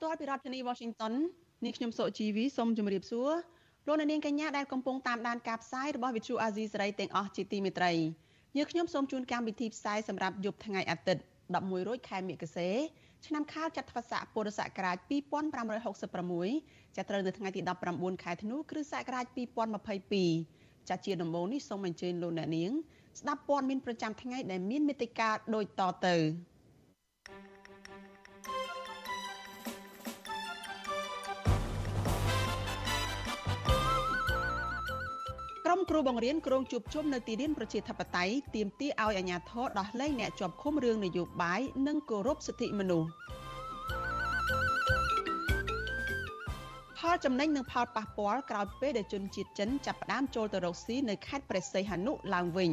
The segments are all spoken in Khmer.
ផ្សាយផ្ទាល់ពីរដ្ឋធានី Washington នាងខ្ញុំសុជីវីសូមជម្រាបសួរលោកអ្នកនាងកញ្ញាដែលកំពុងតាមដានការផ្សាយរបស់ Vuthu Azizi Serai ទាំងអស់ជាទីមេត្រីយើងខ្ញុំសូមជូនកម្មវិធីផ្សាយសម្រាប់យប់ថ្ងៃអាទិត្យ11រោចខែមិគសេឆ្នាំខាលចត្វាស័កពុរសករាជ2566ចាប់ត្រូវនៅថ្ងៃទី19ខែធ្នូគ្រិស្តសករាជ2022ចាជាដំបូងនេះសូមអញ្ជើញលោកអ្នកនាងស្ដាប់ព័ត៌មានប្រចាំថ្ងៃដែលមានមេត្តាដូចតទៅ មគ្រូបង្រៀនក្រុងជួបជុំនៅទីលានប្រជាធិបតេយ្យទាមទារឲ្យអាជ្ញាធរដោះលែងអ្នកជាប់ឃុំរឿងនយោបាយនិងគោរពសិទ្ធិមនុស្សផលចំណេញនិងផលប៉ះពាល់ក្រោយពេលដែលជនជាតិចិនចាប់ផ្ដើមចូលទៅរកស៊ីនៅខេត្តព្រះសីហនុឡើងវិញ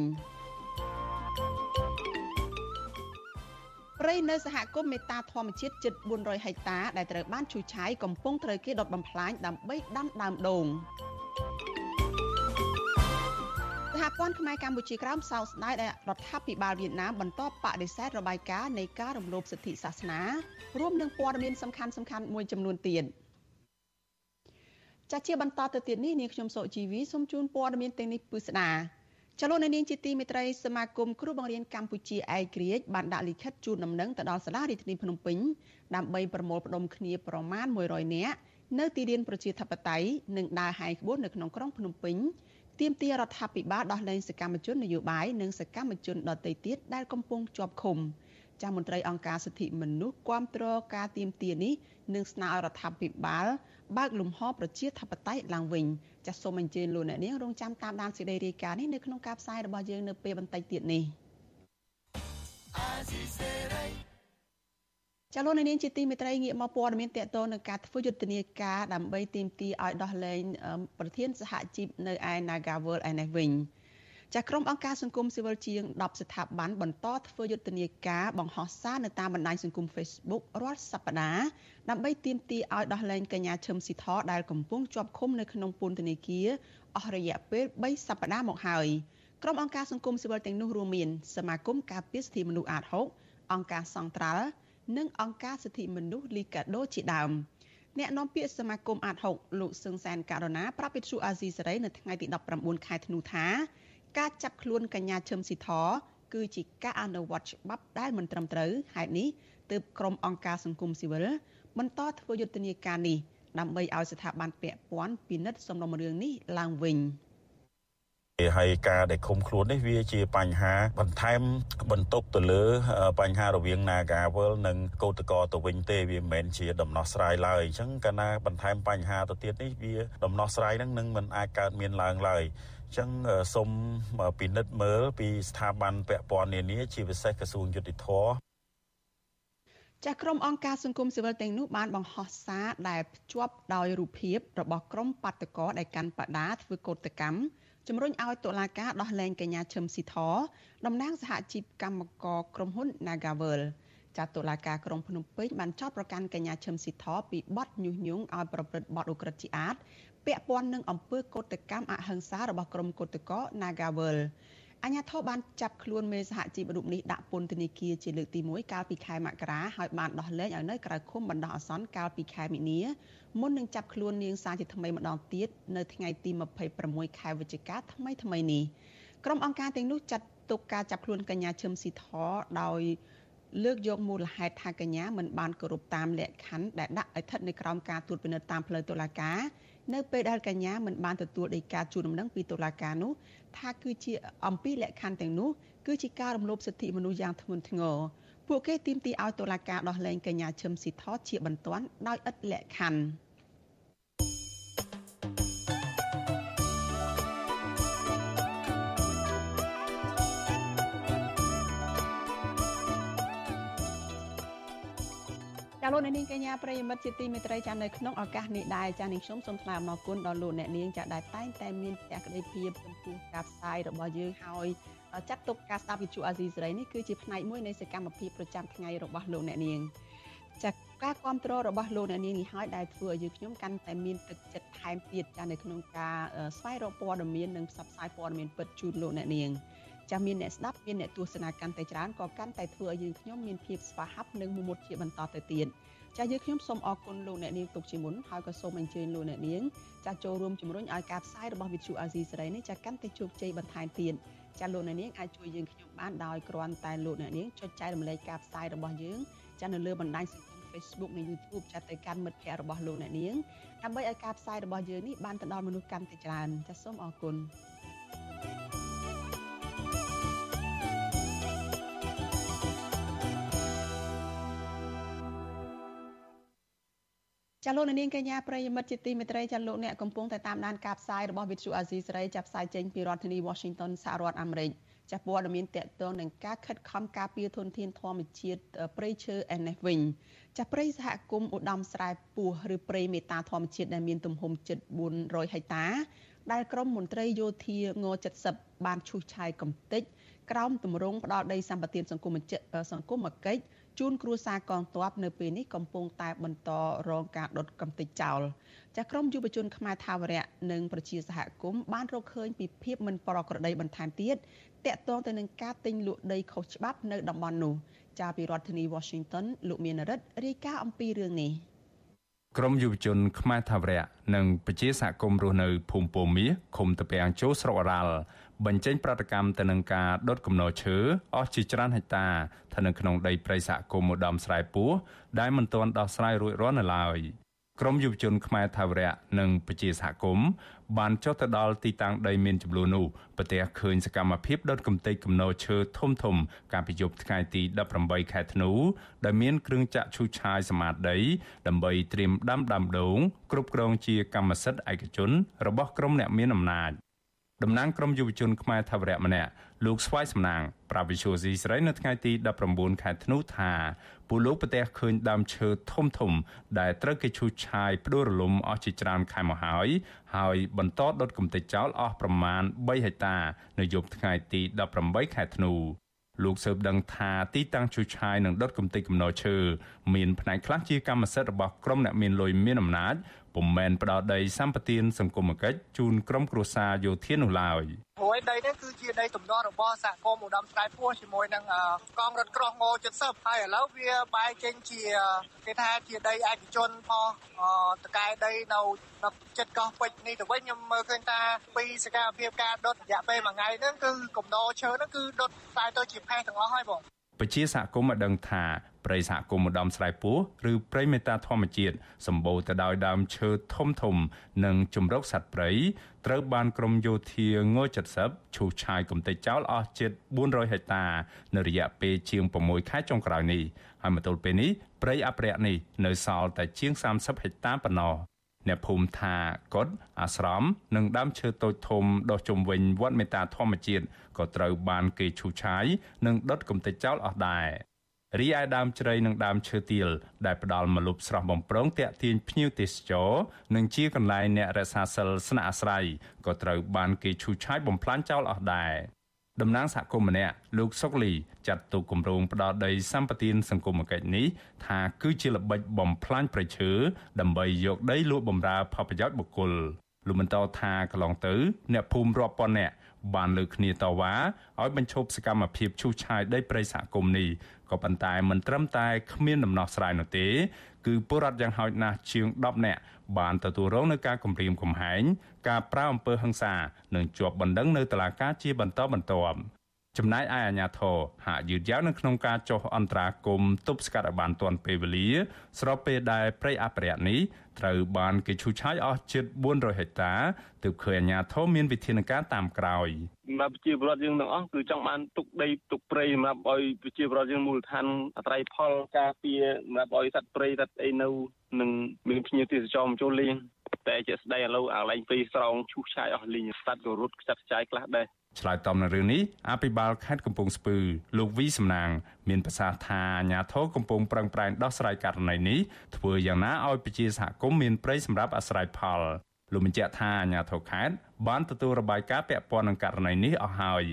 ព្រៃនៅសហគមន៍មេតាធម្មជាតិជិត400ហិកតាដែលត្រូវបានឈូសឆាយកំពុងត្រូវគេដុតបំផ្លាញដើម្បីដាំដើមដូងសហ ព័ន្ធខ្មែរកម្ពុជាក្រោមសោកស្ដាយដែលរដ្ឋាភិបាលវៀតណាមបន្តបដិសេធរបាយការណ៍នៃការរំលោភសិទ្ធិសាសនារួមនឹងព័ត៌មានសំខាន់សំខាន់មួយចំនួនទៀតចាជាបន្តទៅទៀតនេះនាងខ្ញុំសុជីវីសូមជូនព័ត៌មានទាំងនេះពិស្ដាចលនានាងជាទីមេត្រីសមាគមគ្រូបង្រៀនកម្ពុជាឯករាជ្យបានដាក់លិខិតជូនដំណឹងទៅដល់សាលារដ្ឋាភិបាលភ្នំពេញដើម្បីប្រមូលផ្ដុំគ្នាប្រមាណ100នាក់នៅទីលានប្រជាធិបតេយ្យនិងដើរហាយក្បួននៅក្នុងក្រុងភ្នំពេញ ទាមទាររដ្ឋាភិបាលដោះលែងសកម្មជននយោបាយនិងសកម្មជនដទៃទៀតដែលកំពុងជាប់ឃុំចាស់មន្ត្រីអង្គការសិទ្ធិមនុស្សគាំទ្រការទាមទារនេះនិងស្នើឲ្យរដ្ឋាភិបាលបើកលំហប្រជាធិបតេយ្យឡើងវិញចាសសូមអញ្ជើញលោកអ្នកនាងរងចាំតាមដានសេចក្តីរាយការណ៍នេះនៅក្នុងការផ្សាយរបស់យើងនៅពេលបន្តិចទៀតនេះ ចលនានាងជាទីមេត្រីងាកមកព័ត៌មានតកតនឹងការធ្វើយុទ្ធនាការដើម្បីទាមទារឲ្យដោះលែងប្រធានសហជីពនៅឯ Nagawal ឯនេះវិញចាក្រុមអង្គការសង្គមស៊ីវិលជាង10ស្ថាប័នបន្តធ្វើយុទ្ធនាការបង្ហោះសារនៅតាមបណ្ដាញសង្គម Facebook រាល់សប្តាហ៍ដើម្បីទាមទារឲ្យដោះលែងកញ្ញាឈឹមស៊ីធដែលកំពុងជាប់ឃុំនៅក្នុងពន្ធនាគារអស់រយៈពេល3សប្តាហ៍មកហើយក្រុមអង្គការសង្គមស៊ីវិលទាំងនោះរួមមានសមាគមការពារសិទ្ធិមនុស្សអាត6អង្គការសង្ត្រាល់ និងអង្គការសិទ្ធិមនុស្សលីកាដូជាដើមអ្នកនាំពាក្យសមាគមអាត6លោកសឹងសានករណាប្រាប់វិទ្យុអាស៊ីសេរីនៅថ្ងៃទី19ខែធ្នូថា ការចាប់ខ្លួនកញ្ញាឈឹមស៊ីធគឺជាការអនុវត្តច្បាប់ដែលមិនត្រឹមត្រូវហេតុនេះទើបក្រុមអង្គការសង្គមស៊ីវិលបន្តធ្វើយុទ្ធនាការនេះដើម្បីឲ្យស្ថាប័នពាក់ព័ន្ធពិនិត្យសំណុំរឿងនេះឡើងវិញ ហើយការដែលឃុំខ្លួននេះវាជាបញ្ហាបន្ថែមបន្ទុកទៅលើ បញ្ហារវាង Nagawal និងកោតកោទៅវិញទេវាមិនមែនជាដំណោះស្រាយឡើយអញ្ចឹងកាលណាបន្ថែមបញ្ហាទៅទៀតនេះវាដំណោះស្រាយនឹងនឹងមិនអាចកើតមានឡើងឡើយចឹងសូមពិនិត្យមើលពីស្ថាប័នពាក់ព័ន្ធនានាជាពិសេសក្រសួងយុតិធម៌ចាស់ក្រុមអង្គការសង្គមស៊ីវិលទាំងនោះបានបង្ហោះសារដែលភ្ជាប់ដោយរូបភាពរបស់ក្រុមបាតកោដែលកាន់បដាធ្វើកោតកម្ម ជំរុញឲ្យតុលាការដោះលែងកញ្ញាឈឹមស៊ីធតំណាងសហជីពកម្មករក្រុមហ៊ុន Nagavel ចាត់តុលាការក្រុងភ្នំពេញបានចោទប្រកាន់កញ្ញាឈឹមស៊ីធពីបទញុះញង់ឲ្យប្រព្រឹត្តបទឧក្រិដ្ឋជាអាតពាក់ព័ន្ធនឹងអំពើកោតកម្មអហិង្សារបស់ក្រុមកោតក្រ Nagawal អាញាធរបានចាប់ខ្លួនមេសហជីពរូបនេះដាក់ពន្ធនាគារជាលើកទី1កាលពីខែមករាហើយបានដោះលែងឲ្យនៅក្រៅឃុំបណ្ដោះអាសន្នកាលពីខែមីនាមុននឹងចាប់ខ្លួននាងសាជាថ្មីម្ដងទៀតនៅថ្ងៃទី26ខែវិច្ឆិកាថ្មីថ្មីនេះក្រុមអង្គការទាំងនោះចាត់ទុកការចាប់ខ្លួនកញ្ញាឈឹមស៊ីធដោយលើកយកមូលហេតុថាកញ្ញាមិនបានគោរពតាមលក្ខខណ្ឌដែលដាក់ឲ្យស្ថិតនៅក្រោមការត្រួតពិនិត្យតាមផ្លូវតុលាការ នៅពេលដែលកញ្ញាមិនបានទទួលដីកាជូនដំណឹងពីតុលាការនោះថាគឺជាអំពីលក្ខខណ្ឌទាំងនោះគឺជាការរំលោភសិទ្ធិមនុស្សយ៉ាងធ្ងន់ធ្ងរពួកគេទាមទារឲ្យតុលាការដោះលែងកញ្ញាឈឹមស៊ីថជាបន្ទាន់ដោយឥតលក្ខខណ្ឌ លោកអ្នកនាងកញ្ញាប្រិយមិត្តជាទីមេត្រីចានៅក្នុងឱកាសនេះដែរចានាងខ្ញុំសូមថ្លែងអំណរគុណដល់លោកអ្នកនាងចាដែលតែងតែមានភក្ដីភាពចំពោះការផ្សាយរបស់យើងហើយចាត់ទុកការស្ដាប់វិទ្យុអាស៊ីសេរីនេះគឺជាផ្នែកមួយនៃសកម្មភាពប្រចាំថ្ងៃរបស់លោកអ្នកនាងចាការគ្រប់គ្រងរបស់លោកអ្នកនាងនេះហើយដែលធ្វើឲ្យយើងខ្ញុំកាន់តែមានទឹកចិត្តថែមទៀតចានៅក្នុងការស្វែងរកព័ត៌មាននិងផ្សព្វផ្សាយព័ត៌មានពិតជូនលោកអ្នកនាង ចាមានអ្នកស្ដាប់មានអ្នកទស្សនាកាន់តែច្រើនក៏កាន់តែធ្វើឲ្យយើងខ្ញុំមានភាពស្វាហាប់និងមមុតជាបន្តទៅទៀតចាយើងខ្ញុំសូមអរគុណលោកអ្នកនាងទុកជាមុនហើយក៏សូមអញ្ជើញលោកអ្នកនាងចាចូលរួមជំរុញឲ្យការផ្សាយរបស់វិទ្យុអាស៊ីសេរីនេះចាកាន់តែជោគជ័យបន្ថែមទៀតចាលោកអ្នកនាងអាចជួយយើងខ្ញុំបានដោយគ្រាន់តែលោកអ្នកនាងចុចចែករំលែកការផ្សាយរបស់យើងចានៅលើបណ្ដាញសង្គម Facebook និង YouTube ចាត់ទៅកាន់មិត្តភ័ក្តិរបស់លោកអ្នកនាងដើម្បីឲ្យការផ្សាយរបស់យើងនេះបានទៅដល់មនុស្សកាន់តែច្រើនចាសូមអរគុណ ចាលោកនាងកញ្ញាប្រិយមិត្តជាទីមេត្រីចាលោកអ្នកកំពុងតែតាមដានការផ្សាយរបស់វិទ្យុអាស៊ីសេរីចាប់ផ្សាយចេញពីរដ្ឋធានី Washington សហរដ្ឋអាមេរិកចាព័ត៌មានតកតងនឹងការខិតខំការពារធនធានធម្មជាតិព្រៃឈើឯនេះវិញចាព្រៃសហគមន៍ឧត្តមស្រែពោះឬព្រៃមេតាធម្មជាតិដែលមានទំហំជិត400ហិកតា ដែលក្រមមន្ត្រីយោធាង70បានឈូសឆាយកំទេចក្រោមទម្រង់ផ្ដាល់ដីសម្បត្តិសង្គមសង្គមកិច្ច ជូនគ្រួសារកងទ័ពនៅពេលនេះកំពុងតែបន្តរងការដុតកំទេចចោលចាក្រមយុវជនខ្មែរថាវរៈនិងប្រជាសហគមន៍បានរកឃើញពីភាពមិនប្រក្រតីបន្ថែមទៀតតាក់ទងទៅនឹងការទិញលក់ដីខុសច្បាប់នៅតំបន់នោះចាពីរដ្ឋធានី Washington លោកមានរិទ្ធរាយការណ៍អំពីរឿងនេះក្រមយុវជនខ្មែរថាវរៈនិងប្រជាសហគមន៍រស់នៅភូមិពោមាឃុំតពាំងចូលស្រុកអរ៉ាល់ បញ្ចេញប្រតិកម្មទៅនឹងការដុតគំនរឈើអស់ជាច្រើនហិកតាស្ថិតនៅក្នុងដីព្រៃសហគមន៍ឧត្តមស្រែពោះដែលមិនទាន់ដោះស្រាយរួចរាល់នៅឡើយក្រមយុវជនខ្មែរថាវរៈនិងប្រជាសហគមន៍បានចុះទៅដល់ទីតាំងដីមានចំនួននោះប្រទះឃើញសកម្មភាពដុតកំទេចគំនរឈើធំធំ កាលពីយប់ថ្ងៃទី18ខែធ្នូដែលមានគ្រឿងចាក់ឈូសឆាយសមាតដីដើម្បីត្រៀមដាំដើមដូងគ្រប់គ្រងជាកម្មសិទ្ធិឯកជនរបស់ក្រុមអ្នកមានអំណាច តំណាងក្រមយុវជនខ្មែរថាវរៈម្នាក់លោកស្វាយសំណាងប្រាវិសុយស៊ីស្រីនៅថ្ងៃទី19ខែធ្នូថាពលលោកប្រទះឃើញដើមឈើធំធំ ដែលត្រូវគេឈូសឆាយផ្ដួលរលំអស់ជាច្រើនខែមកហើយហើយបន្តដុតកំទេចចោលអស់ប្រមាណ3ហិកតានៅយប់ថ្ងៃទី18ខែធ្នូលោកសើបដឹងថាទីតាំងជួឆាយនិងដុតកំទេចកំណរឈើមានផ្នែកខ្លះជាកម្មសិទ្ធិរបស់ក្រុមអ្នកមានលុយមានអំណាចពុំមែនផ្ដោតដីសម្បទានសង្គមគិច្ចជូនក្រុមគ្រួសារយោធានោះឡើយព្រោះដីនេះគឺជាដីទំនាស់របស់សហគមន៍ឧត្តមស្រែពោះជាមួយនឹងកងរថក្រោះង70ហើយឥឡូវវាបែកចេញជាគេថាជាដីឯកជនផងតកែដីនៅនៅចិត្តកោះពេជ្រនេះទៅវិញខ្ញុំមើលឃើញថាពីសកម្មភាពការដុតរយៈពេលមួយថ្ងៃហ្នឹងគឺកំណោឈើហ្នឹងគឺដុតតែទៅជាផេះទាំងអស់ហើយបងពជាសហគមន៍បានដឹងថា ព្រៃសហគមន៍ម្ដំស្រែពោះឬព្រៃមេតាធម្មជាតិសម្បូរទៅដោយដើមឈើធំធំ និងជំរកសត្វព្រៃត្រូវបានក្រមយោធាង70ឈូសឆាយកំទេចចោលអស់ជិត400ហិកតា នៅរយៈពេលជាង6ខែចុងក្រោយនេះហើយមកទល់ពេលនេះព្រៃអភិរក្សនេះនៅសល់តែជាង30ហិកតាប៉ុណ្ណោះអ្នកភូមិថាកុដអាស្រមនិងដើមឈើតូចធំដុះជុំវិញវត្តមេតាធម្មជាតិក៏ត្រូវបានគេឈូសឆាយនិងដុតកំទេចចោលអស់ដែរ រីឯដើមជ្រៃនិងដើមឈើទាលដែលផ្ដល់មលុបស្រស់បំព្រងតាក់ទាញភ្ញៀវទេសចរនិងជាកន្លែងអ្នករក្សាសិលស្នាក់អាស្រ័យក៏ត្រូវបានគេឈូសឆាយបំផ្លាញចោលអស់ដែរតំណាងសហគមន៍ម្នាក់លោកសុកលីចាត់ទុកគម្រោងផ្ដាល់ដីសម្បត្តិសង្គមគិច្ចនេះថាគឺជាល្បិចបំផ្លាញប្រៃឈើដើម្បីយកដីលក់បំរើផលប្រយោជន៍បុគ្គលលោកបន្តថាកន្លងទៅ អ្នកភូមិរាប់ពាន់នាក់ បានលើកគ្នាតវ៉ាឲ្យបញ្ឈប់សកម្មភាពឈូសឆាយដីព្រៃសហគមន៍នេះក៏ប៉ុន្តែមិនត្រឹមតែគ្មានដំណោះស្រាយនោះទេ គឺពលរដ្ឋយ៉ាងហោចណាស់ជាង10នាក់បានទទួលរងនឹងការគំរាមកំហែងការប្រើអំពើហិង្សានិងជាប់បណ្ដឹងនៅតុលាការជាបន្តបន្ទាប់ ចំណែកឯអាជ្ញាធរហាក់យឺតយ៉ាវនៅក្នុងការចុះអន្តរាគមន៍ទប់ស្កាត់ឲ្យបានទាន់ពេលវេលា ស្របពេលដែលព្រៃអភិរក្សនេះត្រូវបានគេឈូសឆាយអស់ជិត400ហិកតាទើបឃើញអាជ្ញាធរមានវិធានការតាមក្រោយសម្រាប់ប្រជាពលរដ្ឋយើងទាំងអស់គឺចង់បានទុកដីទុកព្រៃសម្រាប់ឲ្យប្រជាពលរដ្ឋយើងមូលដ្ឋានអត្រ័យផលការពារសម្រាប់ឲ្យសត្វព្រៃសត្វអីនៅនឹងមានភ្ញៀវទេសចរមកចូលលេង តែជាស្ដីឥឡូវអាឡែងពីស្រោងឈូសឆាយអស់លីងសត្វក៏រត់ខ្ចាត់ខ្ចាយខ្លះដែរឆ្លើយតបនឹងរឿងនេះអភិបាលខេត្តកំពង់ស្ពឺលោកវីសំណាង មានប្រសាសន៍ថាអាញាធរកំពុងប្រឹងប្រែងដោះស្រាយករណីនេះធ្វើយ៉ាងណាឲ្យប្រជាសហគមន៍មានប្រ័យសម្រាប់អាស្រ័យផលលោកបញ្ជាក់ថាអាញាធរខេត្តបានទទួលរបាយការណ៍ពាក់ព័ន្ធនឹងករណីនេះអស់ហើយ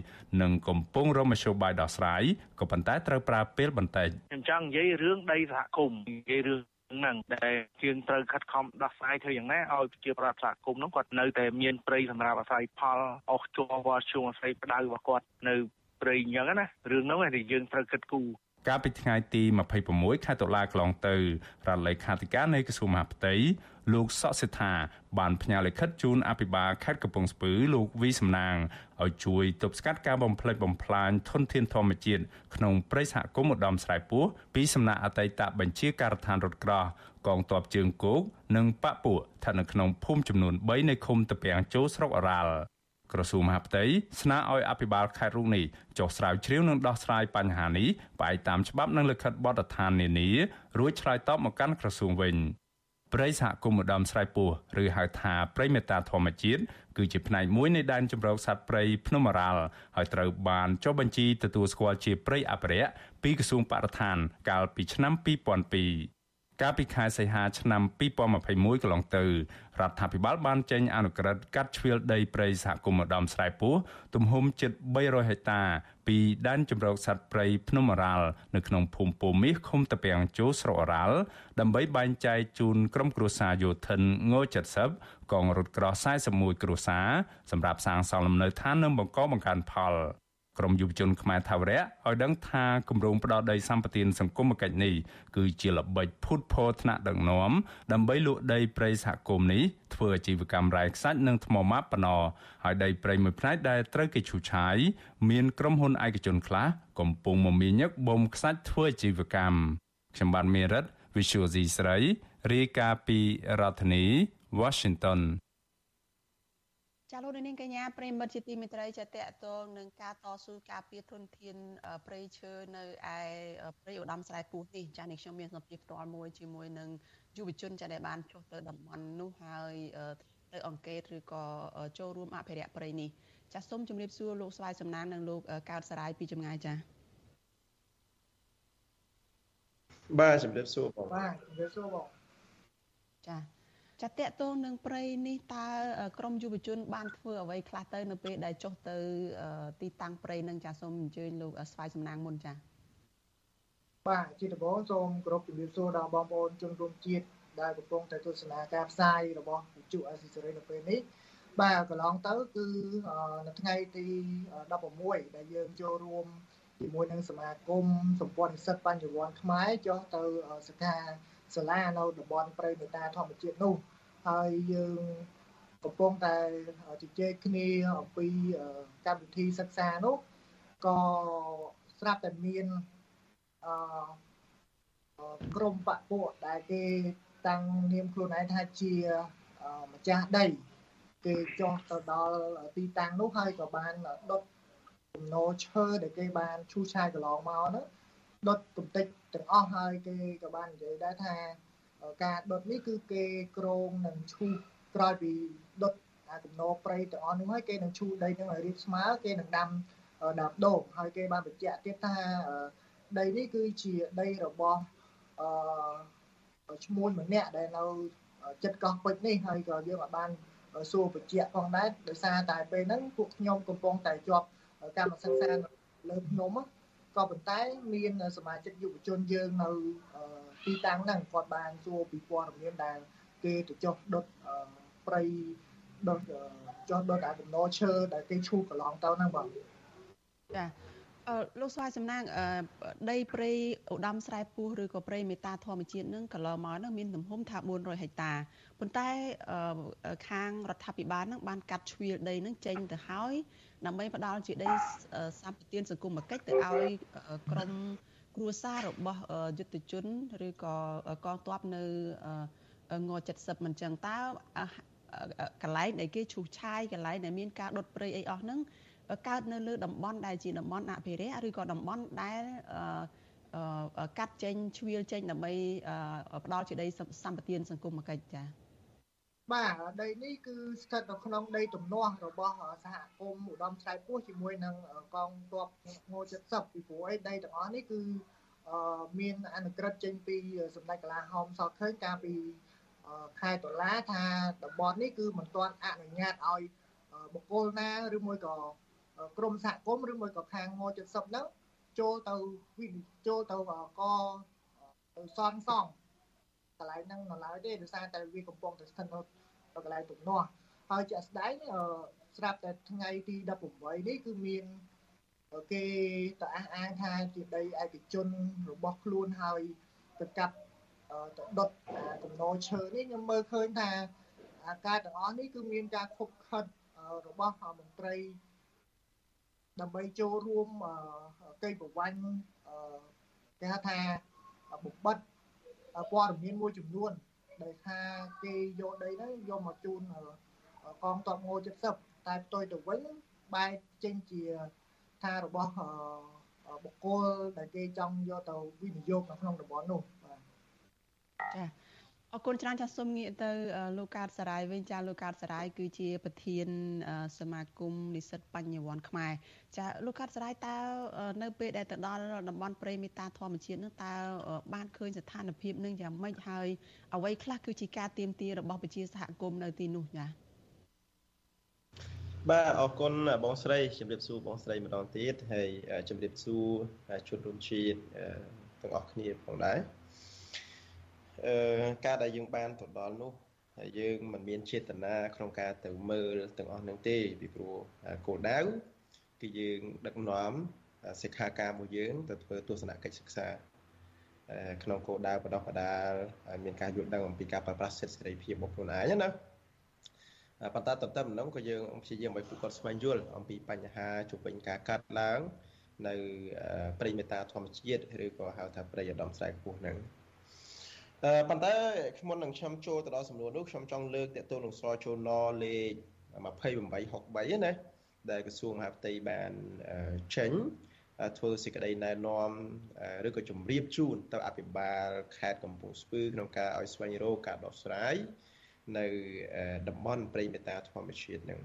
និងកំពុងរកមធ្យោបាយដោះស្រាយក៏ប៉ុន្តែត្រូវប្រើពេលបន្តិចខ្ញុំចង់និយាយរឿងដីសហគមន៍និយាយរឿង ហ្នឹងដែលជាងត្រូវខិតខំដោះស្រាយធ្វើយ៉ាងណាឲ្យប្រជាប្រដ្ឋសហគមន៍ហ្នឹងគាត់នៅតែមានព្រៃសម្រាប់អាស្រ័យផលអស់ជួវល់ជួងអាស្រ័យផ្ដៅរបស់គាត់នៅព្រៃអញ្ចឹងណារឿងហ្នឹងឯងយើងត្រូវគិតគូរ កាលពីថ្ងៃទី26ខែតុលាកន្លងទៅរដ្ឋលេខាធិការនៃក្រសួងមហាផ្ទៃលោកសកសិដ្ឋាបានផ្ញើលិខិតជូនអភិបាលខេត្តកំពង់ស្ពឺលោកវីសំណាងឲ្យជួយទប់ស្កាត់ការបំផ្លិចបំផ្លាញធនធានធម្មជាតិក្នុងព្រៃសហគមន៍ឧត្តមស្រែពោះពីសំណាក់អតីតបញ្ជាការដ្ឋានរថក្រោះកងទ័ពជើងគោកនិងបពពួកស្ថិតនៅក្នុងភូមិចំនួន3នៃឃុំតាពាំងជោស្រុកអរ៉ាល់ ក្រសួងមហាផ្ទៃស្នើឲ្យអភិបាលខេត្តរូបនេះចុះស្រាវជ្រាវនិងដោះស្រាយបញ្ហានេះផ្អែកតាមច្បាប់និងលិខិតបទដ្ឋាននានារួចឆ្លើយតបមកកាន់ក្រសួងវិញព្រៃសហគមន៍ម្ដំស្រែពោះឬហៅថាព្រៃមេតាធម្មជាតិគឺជាផ្នែកមួយនៃដែនជម្រកសត្វព្រៃភ្នំអរ៉ាល់ហើយត្រូវបានចុះបញ្ជីទទួលស្គាល់ជាព្រៃអភិរក្សពីក្រសួងបរិស្ថានកាលពីឆ្នាំ2002 កាលពីខែសីហាឆ្នាំ2021កន្លងទៅរដ្ឋាភិបាលបានចេញអនុក្រឹត្យកាត់ជ្រៀលដីព្រៃសហគមន៍ម្ដំស្រែពោះទំហំជិត300ហិកតាពីដែនជម្រកសត្វព្រៃភ្នំអរ៉ាល់នៅក្នុងភូមិពោមាសឃុំតាពាំងជោស្រុកអរ៉ាល់ដើម្បីបែងចែកជូនក្រុមគ្រួសារយោធិនង70កងរថក្រោះ41គ្រួសារសម្រាប់សាងសង់លំនៅឋាននិងបង្កបង្កើនផល ក្រមយុវជនខ្មែរថាវរៈឲ្យដឹងថាគម្រោងផ្ដោតដីសម្បត្តិសង្គមគិច្ចនេះគឺជាល្បិចភូតភរថ្នាក់ដឹកនាំដើម្បីលក់ដីព្រៃសហគមន៍នេះធ្វើអាជីវកម្មរ៉ែខ្សាច់និងថ្មម៉ាប់បណ្ណហើយដីព្រៃមួយផ្នែកដែលត្រូវគេឈូសឆាយមានក្រុមហ៊ុនឯកជនខ្លះកំពុងមមាញឹកបំខ្សាច់ធ្វើអាជីវកម្មខ្ញុំបានមេរិត Visual C ស្រីរាយការណ៍ពីរដ្ឋធានី Washington ចាលោកនាងកញ្ញាប្រិមិត្តជាទីមេត្រីចាតកតងនឹងការតស៊ូការពារធនធានព្រៃឈើនៅឯព្រៃឧត្តមស្រែពូនេះចានេះខ្ញុំមានសម្ភារផ្ទាល់មួយជាមួយនឹងយុវជនចាដែលបានចុះទៅតំបន់នោះហើយទៅអង្កេតឬក៏ចូលរួមអភិរក្សព្រៃនេះចាសូមជម្រាបសួរលោកស្វាយសំណាងនិងលោកកើតសរាយពីចម្ងាយចាបាទជម្រាបសួរបងបាទជម្រាបសួរបងចា ចាតកតងនឹងព្រៃនេះតើក្រមយុវជន បានធ្វើអ្វីខ្លះទៅ នៅពេលដែលចុះទៅ ទីតាំងព្រៃនឹងចាសូមអញ្ជើញលោកស្វាយសំណាងមុនចាបាទជាដំបូងសូមគោរពជំរាបសួរដល់បងប្អូនជនរួមជាតិដែលកំពុងតែទស្សនាការផ្សាយរបស់វិទ្យុអេស៊ីសេរីនៅពេលនេះបាទកន្លងទៅគឺនៅថ្ងៃទី16ដែលយើងចូលរួមជាមួយនឹងសមាគមសម្ព័ន្ធនិស្សិតបញ្ញវន្តខ្មែរចុះទៅសិក្ខា សាលានៅតំបន់ព្រៃមេតាធម្មជាតិនោះហើយយើងកំពុងតែជជែកគ្នាអំពីកម្មវិធីសិក្សានោះក៏ស្រាប់តែមានអឺក្រុមបពពួកដែលគេតាំងនាមខ្លួនឯងថាជាម្ចាស់ដីគេចុះទៅដល់ទីតាំងនោះហើយក៏បានដុតគំនរឈើដែលគេបានឈូសឆាយកន្លងមកហ្នឹង ដុតកំទេចទាំងអស់ហើយគេក៏បាននិយាយដែរថាការដុតនេះគឺគេក្រងនឹងឈូសក្រោយពីដុតអាកំណោព្រៃទាំងអស់នោះហើយគេនឹងឈូសដីនឹងឲ្យរាបស្មើគេនឹងដាំដាំដូងហើយគេបានបញ្ជាក់ទៀតថាដីនេះគឺជាដីរបស់អឺឈ្មោះម្នាក់ដែលនៅចិត្តកោះពេជ្រនេះហើយក៏យើងអាចបានសួរបញ្ជាក់ផងដែរដោយសារតែពេលហ្នឹងពួកខ្ញុំកំពុងតែជាប់កម្មសិក្សាលើភ្នំ ក៏ប៉ុន្តែមានសមាជិកយុវជនយើងនៅទីតាំងហ្នឹងគាត់បានសួរពីព័ត៌មានដែលគេទៅចុះដុតព្រៃដុតចុះដុតអាកំណោឈើដែលគេឈូសកន្លងទៅហ្នឹងបងចាអឺលោកស្វាយសំណាងដីព្រៃឧត្តមស្រែពោះឬក៏ព្រៃមេតាធម្មជាតិនឹងកន្លងមកនឹងមានទំហំថា400ហិកតាប៉ុន្តែខាងរដ្ឋាភិបាលនឹងបានកាត់ជ្រៀលដីនឹងចេញទៅហើយ ដើម្បីផ្ដល់ជាដីសម្បទានសង្គមគិច្ចទៅឲ្យក្រមគ្រួសាររបស់យុទ្ធជនឬក៏កងទ័ពនៅង70មិនចឹងតើកន្លែងដែលគេឈូសឆាយកន្លែងដែលមានការដុតព្រៃអីអស់ហ្នឹងកើតនៅលើតំបន់ដែលជាតំបន់អភិរក្សឬក៏តំបន់ដែលកាត់ចេញជ្រៀលចេញដើម្បីផ្ដល់ជាដីសម្បត្តិសង្គមគិច្ចចា៎ បាទដីនេះគឺស្ថិតនៅក្នុងដីទំនាស់របស់សហគមន៍ឧត្តមឆ្លៃពោះជាមួយនឹងកងទ័ពង70ពីព្រោះអីដីទាំងអស់នេះគឺមានអនុក្រឹត្យចេញពីសម្ដេចកលាហោមសោកឃើញកាលពីខែតុលាថាតំបន់នេះគឺមិនទាន់អនុញ្ញាតឲ្យបុគ្គលណាឬមួយក៏ក្រមសហគមន៍ឬមួយក៏ខាងង70ហ្នឹងចូលទៅវិចូលទៅកទៅសនសង កន្លែងហ្នឹងនៅឡើយទេដោយសារតែវាកំពុងតែស្ថិតនៅកន្លែងទំនាស់ហើយជាក់ស្ដែងស្រាប់តែថ្ងៃទី18នេះគឺមានគេទៅអះអាងថាជាដីឯកជនរបស់ខ្លួនហើយទៅកាប់ទៅដុតកំណោឈើនេះខ្ញុំមើលឃើញថាការទាំងអស់នេះគឺមានការខុបខិតរបស់មន្ត្រីដើម្បីចូលរួមកិច្ចប្រវត្តិគេហៅថាបំបត្តិ ព័ត៌មានមួយចំនួនដែលថាគេយកដីហ្នឹងយកមកជូនកងទ័ពង70តែផ្ទុយទៅវិញបែរចេញជាថារបស់បុគ្គលដែលគេចង់យកទៅវិនិយោគនៅក្នុងតំបន់នោះបាទចា អរគុណច្រើនចាសសូមងាកទៅលោកកើតសរាយវិញចាលោកកើតសរាយគឺជាប្រធានសមាគមនិស្សិតបញ្ញវន្តខ្មែរចាលោកកើតសរាយតើនៅពេលដែលទៅដល់តំបន់ព្រៃមេតាធម្មជាតិនឹងតើបានឃើញស្ថានភាពនឹងយ៉ាងម៉េចហើយអ្វីខ្លះគឺជាការទៀមទារបស់ប្រជាសហគមន៍នៅទីនោះចាបាទអរគុណបងស្រីជម្រាបសួរបងស្រីម្ដងទៀតហើយជម្រាបសួរជនរួមជាតិទាំងអស់គ្នាផងដែរអឺ ការដែលយើងបានទៅដល់នោះហើយយើងមិនមានចេតនាក្នុងការទៅមើលទាំងអស់នឹងទេពីព្រោះគោលដៅគឺយើងដឹកនាំសិក្ខាកាមរបស់យើងទៅធ្វើទស្សនកិច្ចសិក្សាក្នុងគោលដៅបដោះបដាលមានការយល់ដឹងអំពីការប្រើប្រាស់សិទ្ធិសេរីភាពរបស់ខ្លួនឯងណាប៉ុន្តែតើតើម្ដងក៏យើងព្យាយាមឲ្យពួកគាត់ស្វែងយល់អំពីបញ្ហាជុំវិញការកាត់ឡើង នៅព្រៃមេតាធម្មជាតិឬក៏ហៅថាព្រៃឧត្តមស្រែខ្ពស់ហ្នឹង ប៉ុន្តែខ្ញុំនឹងខ្ញុំចូលទៅដល់សំណួរនោះខ្ញុំចង់លើកតទៅនឹងស្រចូលណលេខ2863ណាដែលក្រសួងមហាផ្ទៃបានចេញធ្វើសេចក្តីណែនាំឬក៏ជម្រាបជូនទៅអភិបាលខេត្តកំពង់ស្ពឺក្នុងការឲ្យស្វែងរកការដោះស្រាយនៅតំបន់ព្រៃមេតាធម្មជាតិនឹង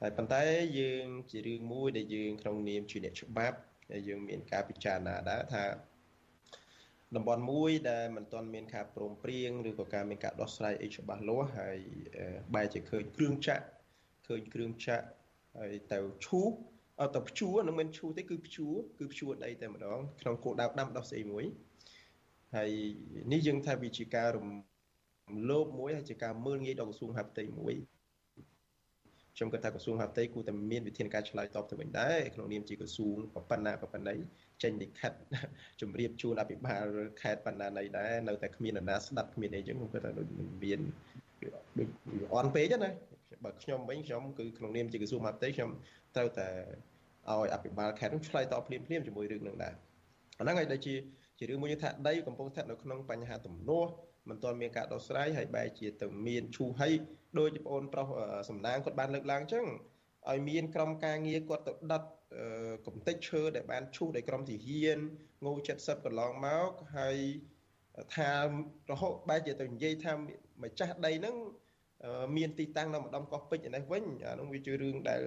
ហើយប៉ុន្តែយើងជារឿងមួយដែលយើងក្នុងនាមជាអ្នកច្បាប់យើងមានការពិចារណាដែរថា តំបន់មួយដែលមិនទាន់មានការព្រមព្រៀងឬក៏ការមានការដោះស្រាយអីច្បាស់លាស់ហើយបែរជាឃើញគ្រឿងចាក់ឃើញគ្រឿងចាក់ហើយទៅឈូសអត់ទៅភ្ជួរនឹងមិនឈូសទេគឺភ្ជួរគឺភ្ជួរដីតែម្ដងក្នុងគោលដៅដាំដោះស្អីមួយហើយនេះយើងថាវាជាការរំលោភមួយហើយជាការមើលងាយដល់ក្រសួងហាផ្ទៃមួយ ខ្ញុំគិតថាក្រសួងហាផ្ទៃគួរតែមានវិធានការឆ្លើយតបទៅវិញដែរក្នុងនាមជាក្រសួងប៉ុណ្ណាប៉ុណ្ណីចេញលិខិតជំរាបជូនអភិបាលខេត្តបណ្ណាណីដែរនៅតែគ្មាននរណាស្ដាប់គ្មានអីចឹងខ្ញុំគិតថាដូចមានដូចអន់ពេកណាបើខ្ញុំវិញខ្ញុំគឺក្នុងនាមជាក្រសួងមហាផ្ទៃខ្ញុំត្រូវតែឲ្យអភិបាលខេត្តនោះឆ្លើយតបភ្លាមភ្លាមជាមួយរឿងនឹងដែរអាហ្នឹងហើយដែលជាជារឿងមួយថាដីកំពុងស្ថិតនៅក្នុងបញ្ហាទំនាស់មិនទាន់មានការដោះស្រាយហើយបែរជាទៅមានឈូហី ដោយបងប្អូនប្រុសសំណាងគាត់បានលើកឡើងអញ្ចឹងឲ្យមានក្រុមការងារគាត់ទៅដិតកំតិចឈើដែលបានឈូសដោយក្រុមទាហានងូ70កន្លងមកហើយថារហូតបែរជាទៅនិយាយថាម្ចាស់ដីហ្នឹងមានទីតាំងនៅម្ដុំកោះពេជ្រឯនេះវិញអានោះវាជារឿងដែល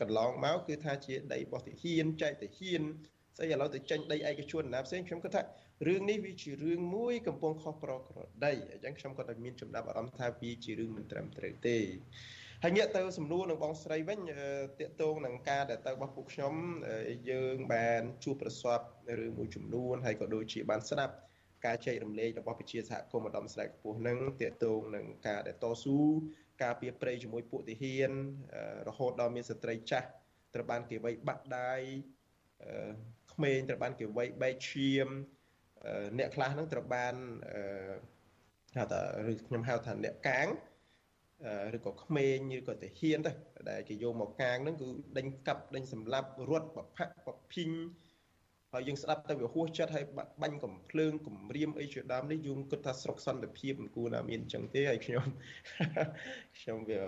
កន្លងមកគឺថាជាដីរបស់ទាហានចែកទាហាន ស្អីឥឡូវទៅចេញដីឯកជនណាផ្សេងខ្ញុំគិតថារឿងនេះវាជារឿងមួយកំពុងខុសប្រក្រតីអញ្ចឹងខ្ញុំក៏តែមានចំណាប់អារម្មណ៍ថាវាជារឿងមិនត្រឹមត្រូវទេហើយងាកទៅសំណួរនឹងបងស្រីវិញតកតងនឹងការដែលទៅរបស់ពួកខ្ញុំយើងបានជួបប្រសពរឿងមួយចំនួនហើយក៏ដូចជាបានស្ដាប់ការចែករំលែករបស់ប្រជាសហគមន៍ឧត្តមស្រែកខ្ពស់នឹងតកតងនឹងការដែលតស៊ូការពៀប្រៃជាមួយពួកទាហានរហូតដល់មានស្ត្រីចាស់ត្រូវបានគេវាយបាក់ដាយ ក្មេងត្រូវបានគេវាយបែកឈាមអ្នកខ្លះហ្នឹងត្រូវបានហៅថាឬខ្ញុំហៅថាអ្នកកាងឬក៏ក្មេងឬក៏ទាហានទៅដែលគេយកមកកាងហ្នឹងគឺដេញកាប់ដេញសម្លាប់រត់បផាក់បភិញហើយយើងស្ដាប់ទៅវាហួសចិត្តហើយបាញ់កំភ្លើងគំរាមអីជាដើមនេះយើងគិតថាស្រុកសន្តិភាពមិនគួរណាមានអញ្ចឹងទេហើយខ្ញុំខ្ញុំវា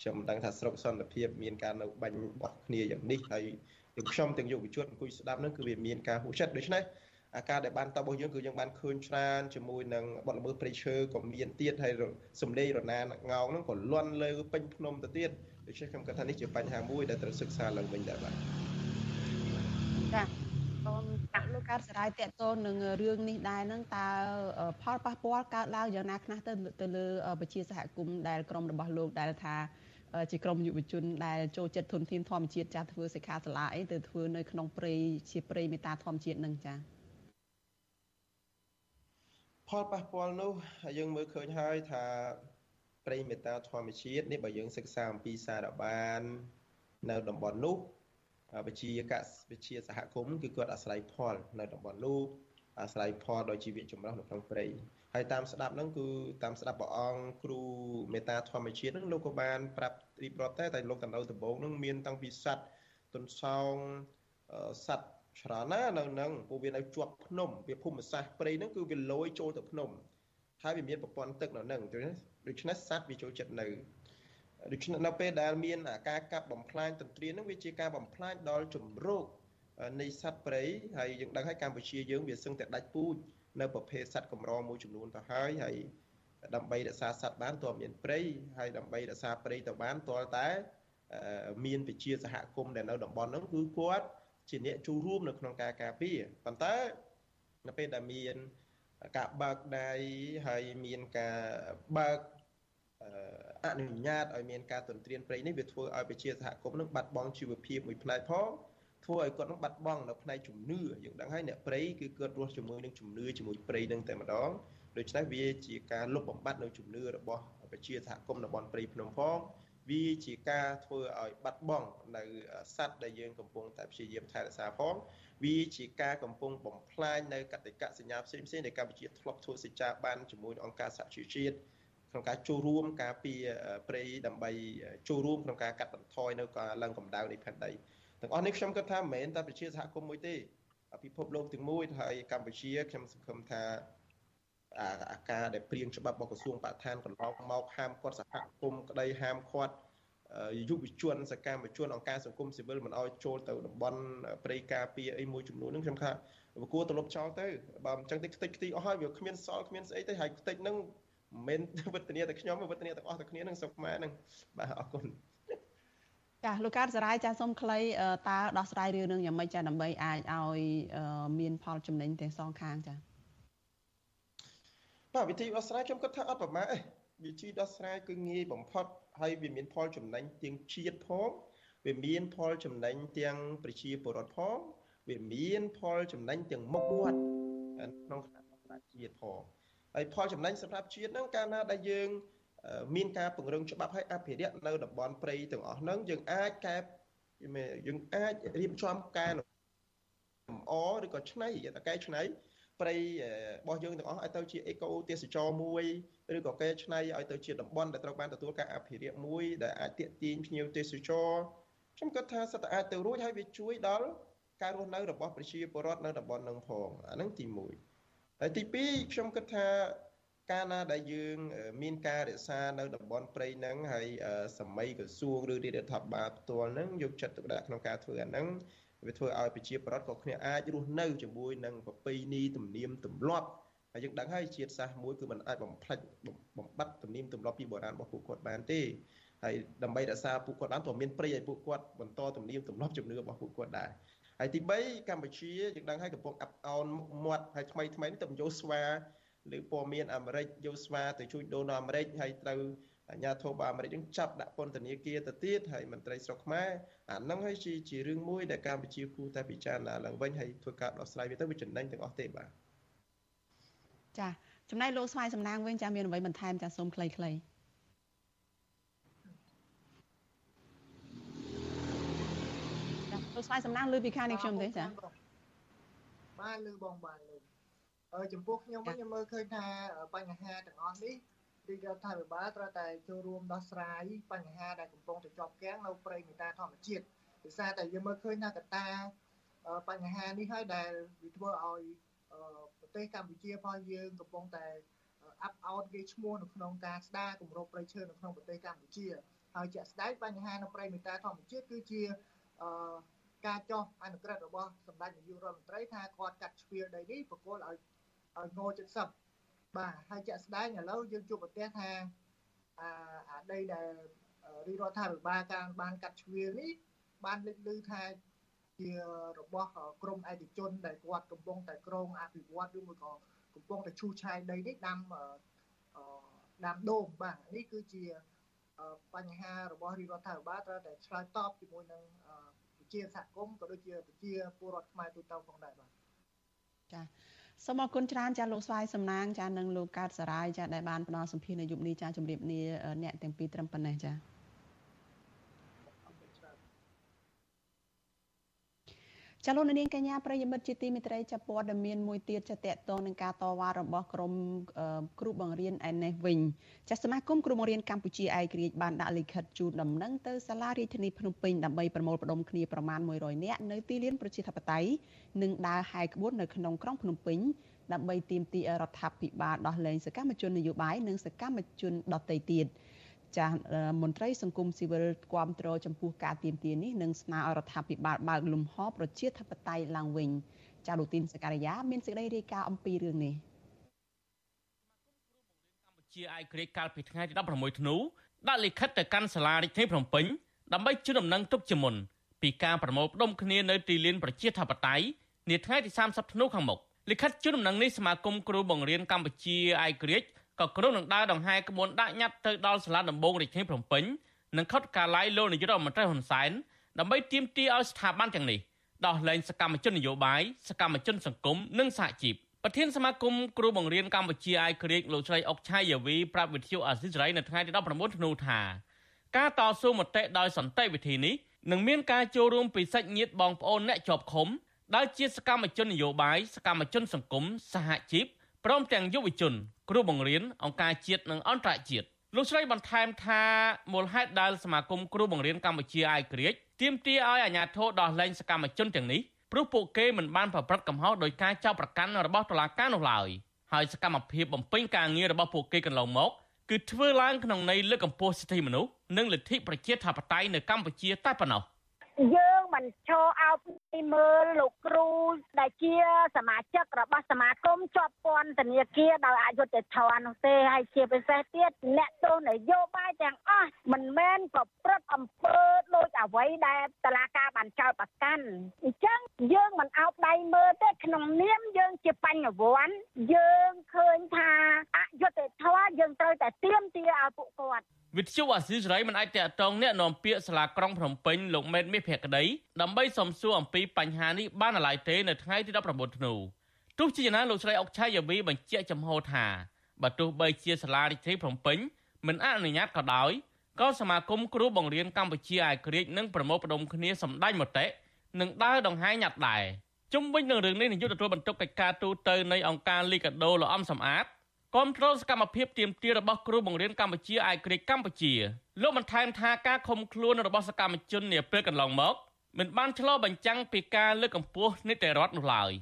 ខ្ញុំមិនដឹងថាស្រុកសន្តិភាពមានការនៅបាញ់បោះគ្នាយ៉ាងនេះហើយ ទាំងខ្ញុំទាំងយុវជនអង្គុយស្ដាប់ហ្នឹងគឺវាមានការហួសចិត្តដូច្នេះអាការដែលបានតបរបស់យើងគឺយើងបានឃើញច្រើនជាមួយនឹងបទល្មើសព្រៃឈើក៏មានទៀតហើយសំលេងរណាងោងហ្នឹងក៏លន់លើពេញភ្នំទៅទៀតដូច្នេះខ្ញុំគិតថានេះជាបញ្ហាមួយដែលត្រូវសិក្សាឡើងវិញដែរបាទចាបងលោកកើតសរាយតកតននឹងរឿងនេះដែរហ្នឹងតើផលប៉ះពាល់កើតឡើងយ៉ាងណាខ្លះទៅទៅលើ ប្រជាសហគមន៍ដែលក្រមរបស់លោកដែលថា ជាក្រមយុវជនដែលចូលចិត្តធនធានធម្មជាតិចាស់ធ្វើសិក្ខាសាលាអីទៅធ្វើនៅក្នុងព្រៃជាព្រៃមេតាធម្មជាតិនឹងចាផលប៉ះពាល់នោះយើងមើលឃើញហើយថាព្រៃមេតាធម្មជាតិនេះបើយើងសិក្សាអំពីសារបាន នៅតំបន់នោះវិជាកវិជាសហគមន៍គឺគាត់អាស្រ័យផលនៅតំបន់នោះ អាស្រ័យផលដោយជីវៈចម្រុះនៅក្នុងព្រៃហើយតាមស្ដាប់ហ្នឹងគឺតាមស្ដាប់ព្រះអង្គគ្រូមេតាធម្មជាតិហ្នឹងលោកក៏បានប្រាប់រៀបរាប់តែតែលោកតំណៅដំបងហ្នឹងមានតាំងពីសัตว์ទុនសោងសัตว์ច្រើនណាស់នៅហ្នឹងពួកវានៅជាប់ភ្នំវាភូមិសាស្ត្រព្រៃហ្នឹងគឺវាលយចូលទៅភ្នំហើយវាមានប្រព័ន្ធទឹកនៅហ្នឹងដូច្នេះសัตว์វាចូលចិត្តនៅដូច្នេះនៅពេលដែលមានការកាប់បំផ្លាញទន្ទ្រានហ្នឹងវាជាការបំផ្លាញដល់ជំរក នៃសត្វព្រៃហើយយើងដឹងហើយកម្ពុជាយើងវាសឹងតែដាច់ពូជនៅប្រភេទសត្វកម្រមួយចំនួនទៅហើយហើយដើម្បីរក្សាសត្វបានតើមានព្រៃហើយដើម្បីរក្សាព្រៃទៅបានតើតែមានវិជាសហគមន៍ដែលនៅតំបន់ហ្នឹងគឺគាត់ជាអ្នកចូលរួមនៅក្នុងការការពារប៉ុន្តែនៅពេលដែលមានការបើកដៃហើយមានការបើកអនុញ្ញាតឲ្យមានការទន្ទ្រានព្រៃនេះវាធ្វើឲ្យប្រជាសហគមន៍នឹងបាត់បង់ជីវភាពមួយផ្នែកផង ធ្វើឲ្យគាត់នឹងបាត់បង់នៅផ្នែកជំនឿយើងដឹងហើយអ្នកព្រៃគឺគាត់រស់ជាមួយនឹងជំនឿជាមួយព្រៃនឹងតែម្ដងដូច្នេះវាជាការលុបបំបាត់នៅជំនឿរបស់ប្រជាសហគមន៍តំបន់ព្រៃភ្នំផងវាជាការធ្វើឲ្យបាត់បង់នៅសัตว์ដែលយើងកំពុងតែព្យាយាមថែរក្សាផងវាជាការកំពុងបំផ្លាញនៅកតិកៈសញ្ញាផ្សេងផ្សេងដែលកម្ពុជាធ្លាប់ធ្វើសេចក្ដីបានជាមួយអង្គការសហជីវជាតិក្នុងការចូលរួមការពារព្រៃដើម្បីចូលរួមក្នុងការកាត់បន្ថយនៅការឡើងកម្ដៅនៃផែនដី ទាំងអស់នេះខ្ញុំគិតថាមិនមែនតែប្រជាសហគមន៍មួយទេពិភពលោកទាំងមួយហើយកម្ពុជាខ្ញុំសង្ឃឹមថាអាការដែលព្រៀងច្បាប់របស់ក្រសួងបរិស្ថានកន្លងមកហាមគាត់សហគមន៍ក្តីហាមគាត់យុវជនសកម្មជនអង្គការសង្គមស៊ីវិលមិនឲ្យចូលទៅតំបន់ព្រៃការពារអីមួយចំនួនហ្នឹងខ្ញុំថាវាគួរទៅលុបចោលទៅបើមិនចឹងទេខ្ទេចខ្ទីអស់ហើយវាគ្មានសល់គ្មានស្អីទេហើយខ្ទេចហ្នឹងមិនមែនវឌ្ឍនាតែខ្ញុំវឌ្ឍនាទាំងអស់តែគ្នានឹងសុខខ្មែរហ្នឹងបាទអរគុណ ចាលោកកើតសរាយចាសូមខ្លីតើដោះស្រាយរឿងនឹងយ៉ាងម៉េចចាដើម្បីអាចឲ្យមានផលចំណេញទាំងសងខាងចាបាទវិធីដោះស្រាយខ្ញុំគិតថាអត់ប្រមាណទេវិធីដោះស្រាយគឺងាយបំផុតហើយវាមានផលចំណេញទាំងជាតិផងវាមានផលចំណេញទាំងប្រជាពលរដ្ឋផងវាមានផលចំណេញទាំងមុខមាត់ក្នុងគណៈរដ្ឋជាតិផងហើយផលចំណេញសម្រាប់ជាតិហ្នឹងកាលណាដែលយើង មានការពង្រឹងច្បាប់ឲ្យអភិរក្សនៅតំបន់ព្រៃទាំងអស់ហ្នឹងយើងអាចកែយើងអាចរៀបចំកែលម្អឬក៏ឆ្នៃតែកែឆ្នៃព្រៃរបស់យើងទាំងអស់ឲ្យទៅជាអេកូទេសចរមួយឬក៏កែឆ្នៃឲ្យទៅជាតំបន់ដែលត្រូវបានទទួលការអភិរក្សមួយដែលអាចទាក់ទាញភ្ញៀវទេសចរខ្ញុំគិតថាសិតតែអាចទៅរួចហើយវាជួយដល់ការរស់នៅរបស់ប្រជាពលរដ្ឋនៅតំបន់នឹងផងអាហ្នឹងទី1ហើយទី2ខ្ញុំគិតថា កាលណាដែលយើងមានការរក្សានៅតំបន់ព្រៃហ្នឹងហើយសម័យក្រសួងឬរាជរដ្ឋាភិបាលផ្ទាល់ហ្នឹងយកចិត្តទុកដាក់ក្នុងការធ្វើអាហ្នឹងវាធ្វើឲ្យប្រជាប្រដ្ឋក៏គ្នាអាចរស់នៅជាមួយនឹងប្រពៃណីទំនៀមទម្លាប់ហើយយើងដឹងហើយជាតិសាសន៍មួយគឺมันអាចបំផ្លិចបំបត្តិទំនៀមទម្លាប់ពីបុរាណរបស់ពួកគាត់បានទេហើយដើម្បីរក្សាពួកគាត់បានក៏មានព្រៃឲ្យពួកគាត់បន្តទំនៀមទម្លាប់ជំនឿរបស់ពួកគាត់ដែរហើយទី3កម្ពុជាយើងដឹងហើយកំពុងអាប់អោនមាត់ហើយថ្មីថ្មីនេះទៅយកស្វា ឬព័ត៌មានអាមេរិកយកស្វាទៅជួយដូនអាមេរិកហើយត្រូវអាញាធិបតេយ្យអាមេរិកនឹងចាប់ដាក់ពន្ធនាគារទៅទៀតហើយមន្ត្រីស្រុកខ្មែរអាហ្នឹងហើយជាជារឿងមួយដែលកម្ពុជាគួរតែពិចារណាឡើងវិញហើយធ្វើការដោះស្រាយវាទៅវាចំណេញទាំងអស់ទេបាទចាចំណែកលោកស្វាយសំណាងវិញចាមានអ្វីបន្ថែមចាសូមខ្លីៗចាលោកស្វាយសំណាងលើពីខាងនេះខ្ញុំទេចាបាទលើបងបាទលើ ចំពោះខ្ញុំវិញខ្ញុំមើលឃើញថាបញ្ហាទាំងអស់នេះរាជរដ្ឋាភិបាលត្រូវតែចូលរួមដោះស្រាយបញ្ហាដែលកំពុងតែជាប់គាំងនៅព្រៃមេតាធម្មជាតិដោយសារតែយើងមើលឃើញថាកត្តាបញ្ហានេះហើយដែលវាធ្វើឲ្យប្រទេសកម្ពុជាផងយើងកំពុងតែអាប់អោតគេឈ្មោះនៅក្នុងការស្ដារគម្របព្រៃឈើនៅក្នុងប្រទេសកម្ពុជាហើយជាក់ស្ដែងបញ្ហានៅព្រៃមេតាធម្មជាតិគឺជាការចោះអនុក្រឹត្យរបស់សម្ដេចនាយករដ្ឋមន្ត្រីថាគាត់កាត់ជ្រៀលដីនេះប្រគល់ឲ្យ ឲ្យង70បាទហើយជាក់ស្ដែងឥឡូវយើងជួបប្រទះថាអាអាដីដែលរាជរដ្ឋាភិបាលការបានកាត់ជ្រៀលនេះបានលេចលឺថាជារបស់ក្រមឯកជនដែលគាត់កំពុងតែក្រងអភិវឌ្ឍឬមួយក៏កំពុងតែឈូសឆាយដីនេះដាំដាំដូងបាទនេះគឺជាបញ្ហារបស់រាជរដ្ឋាភិបាលត្រូវតែឆ្លើយតបជាមួយនឹងប្រជាសហគមន៍ក៏ដូចជាប្រជាពលរដ្ឋខ្មែរទូទៅផងដែរបាទចា សូមអរគុណច្រើនចាលោកស្វាយសំណាងចានិងលោកកើតសារាយចាដែលបានផ្ដល់សម្ភារនៅយុគនេះចាជម្រាបលាអ្នកទាំងពីរត្រឹមប៉ុណ្ណេះចា ចលនានាងកញ្ញាប្រិយមិត្តជាទីមេត្រីចាប់ព័ត៌មានមួយទៀតចាតកតងនឹងការតវ៉ារបស់ក្រមគ្រូបង្រៀនឯនេះវិញចាសមាគមគ្រូបង្រៀនកម្ពុជាឯករាជ្យបានដាក់លិខិតជូនដំណឹងទៅសាលារាជធានីភ្នំពេញដើម្បីប្រមូលផ្ដុំគ្នាប្រមាណ100នាក់នៅទីលានប្រជាធិបតេយ្យនិងដើរហែកក្បួននៅក្នុងក្រុងភ្នំពេញដើម្បីទាមទាររដ្ឋាភិបាលដោះលែងសកម្មជននយោបាយនិងសកម្មជនដទៃទៀត។ ចាស់មន្ត្រីសង្គមស៊ីវិលគាំទ្រចំពោះការទៀមទានេះនិងស្នើឲ្យរដ្ឋាភិបាលបើកលំហប្រជាធិបតេយ្យឡើងវិញចាលោកទីនសការីយ៉ាមានសេចក្តីរាយការណ៍អំពីរឿងនេះកម្ពុជាអាយក្រិចកាលពីថ្ងៃទី16ធ្នូដាក់លិខិតទៅកាន់សាលារាជធានីភ្នំពេញដើម្បីជូនដំណឹងទុកជាមុនពីការប្រមូលផ្ដុំគ្នានៅទីលានប្រជាធិបតេយ្យនាថ្ងៃទី30ធ្នូខាងមុខលិខិតជូនដំណឹងនេះសមាគមគ្រូបង្រៀនកម្ពុជាអាយក្រិច ក៏ក្រុងនឹងដើរដង្ហែក្បួនដាក់ញត្តិទៅដល់សាលាដំបងរាជធានីភ្នំពេញនិងខុតកាឡៃលោកនាយករដ្ឋមន្ត្រីហ៊ុនសែនដើម្បីទាមទារឲ្យស្ថាប័នទាំងនេះដោះលែងសកម្មជននយោបាយសកម្មជនសង្គមនិងសហជីពប្រធានសមាគមគ្រូបង្រៀនកម្ពុជាអាយក្រិកលោកស្រីអុកឆៃយាវីប្រាប់វិទ្យុអាស៊ីសេរីនៅថ្ងៃទី19ធ្នូថាការតស៊ូមតិដោយសន្តិវិធីនេះនឹងមានការចូលរួមពីសាច់ញាតិបងប្អូនអ្នកជាប់ឃុំដែលជាសកម្មជននយោបាយសកម្មជនសង្គមសហជីព ព្រមទាំងយុវជន គ្រូបង្រៀនអង្គការជាតិនិងអន្តរជាតិលោកស្រីបន្ថែមថាមូលហេតុដែលសមាគមគ្រូបង្រៀនកម្ពុជាអាយក្រិចទាមទារឲ្យអាជ្ញាធរដោះលែងសកម្មជនទាំងនេះព្រោះពួកគេមិនបានប្រព្រឹត្តកំហុសដោយការចោទប្រកាន់របស់តុលាការនោះឡើយហើយសកម្មភាពបំពេញការងាររបស់ពួកគេកន្លងមកគឺធ្វើឡើងក្នុងន័យលើកកម្ពស់សិទ្ធិមនុស្សនិងលទ្ធិប្រជាធិបតេយ្យនៅកម្ពុជាតែប៉ុណ្ណោះ យើងមិនឈរអោបមើលលោកគ្រូដែលជាសមាជិករបស់សមាគមជាប់ពន្ធនាគារដោយអយុត្តិធម៌នោះទេហើយជាពិសេសទៀតអ្នកទោសនយោបាយទាំងអស់មិនមែនប្រព្រឹត្តអំពើដូចអ្វីដែលតឡាការបានចោទប្រកាន់អញ្ចឹងយើងមិនអោបដៃមើលទេក្នុងនាមយើងជាបញ្ញវន្តយើងឃើញថាអយុត្តិធម៌យើងត្រូវតែទៀមទាឲ្យពួកគាត់ វិទ្យុអាស៊ីសេរីមិនអាចតាក់ទងអ្នកនាំពាក្យសាលាក្រុងភ្នំពេញលោកមេតមាសភក្តីដើម្បីសំសួរអំពីបញ្ហានេះបានឡើយទេនៅថ្ងៃទី19ធ្នូទោះជាយ៉ាងណាលោកស្រីអុកឆៃយាវីបញ្ជាក់ចំហថាបើទោះបីជាសាលារាជធានីភ្នំពេញមិនអនុញ្ញាតក៏ដោយក៏សមាគមគ្រូបង្រៀនកម្ពុជាអាយក្រិចនឹងប្រមូលផ្ដុំគ្នាសម្ដែងមតិនិងដើរដង្ហែញ៉ាត់ដែរជុំវិញនឹងរឿងនេះនាយកទទួលបន្ទុកកិច្ចការទូតនៅអង្គការលីកាដូលោកអំសំអាត គាំទ្រសកម្មភាពទៀមទារបស់គ្រូបង្រៀនកម្ពុជាឯករាជ្យកម្ពុជាលោកបន្ថែមថាការឃុំខ្លួនរបស់សកម្មជននាពេលកន្លងមកមិនបានឆ្លុះបញ្ចាំងពីការលើកកម្ពស់នីតិរដ្ឋនោះឡើយ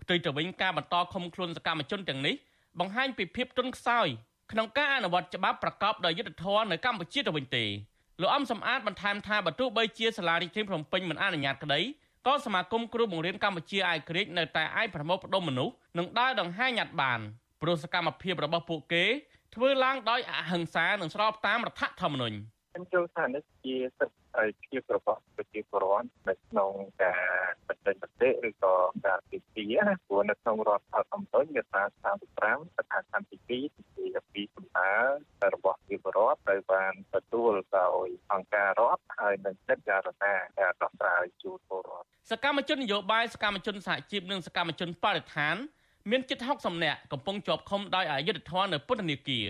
ផ្ទុយទៅវិញការបន្តឃុំខ្លួនសកម្មជនទាំងនេះបង្ហាញពីភាពទន់ខ្សោយក្នុងការអនុវត្តច្បាប់ប្រកបដោយយុត្តិធម៌នៅកម្ពុជាទៅវិញទេលោកអំសំអាតបន្ថែមថាបើទោះបីជាសាលារដ្ឋាភិបាលភ្នំពេញមិនអនុញ្ញាតក្តីក៏សមាគមគ្រូបង្រៀនកម្ពុជាអាយក្រិចនៅតែអាចប្រមូលផ្ដុំមនុស្សនិងដើរដង្ហែញ៉ាត់បាន ព្រោះសកម្មភាពរបស់ពួកគេធ្វើឡើងដោយអហិង្សានិងស្របតាមរដ្ឋធម្មនុញ្ញខ្ញុំចូលថានេះជាសិទ្ធិហើយភាពរបស់ប្រជាពលរដ្ឋនៅក្នុងការបញ្ចេញមតិឬក៏ការទីទីណាព្រោះនៅក្នុងរដ្ឋធម្មនុញ្ញមាត្រា35ស្ថានភាពទី2ទីពីសំណើរបស់ប្រជាពលរដ្ឋត្រូវបានទទួលដោយអង្គការរដ្ឋហើយនឹងសិទ្ធិចារណាការដោះស្រាយជូនពលរដ្ឋសកម្មជននយោបាយសកម្មជនសហជីពនិងសកម្មជនបរិស្ថាន មានជិត60នាក់កំពុងជាប់ឃុំដោយអយុត្តិធម៌នៅពន្ធនាគារ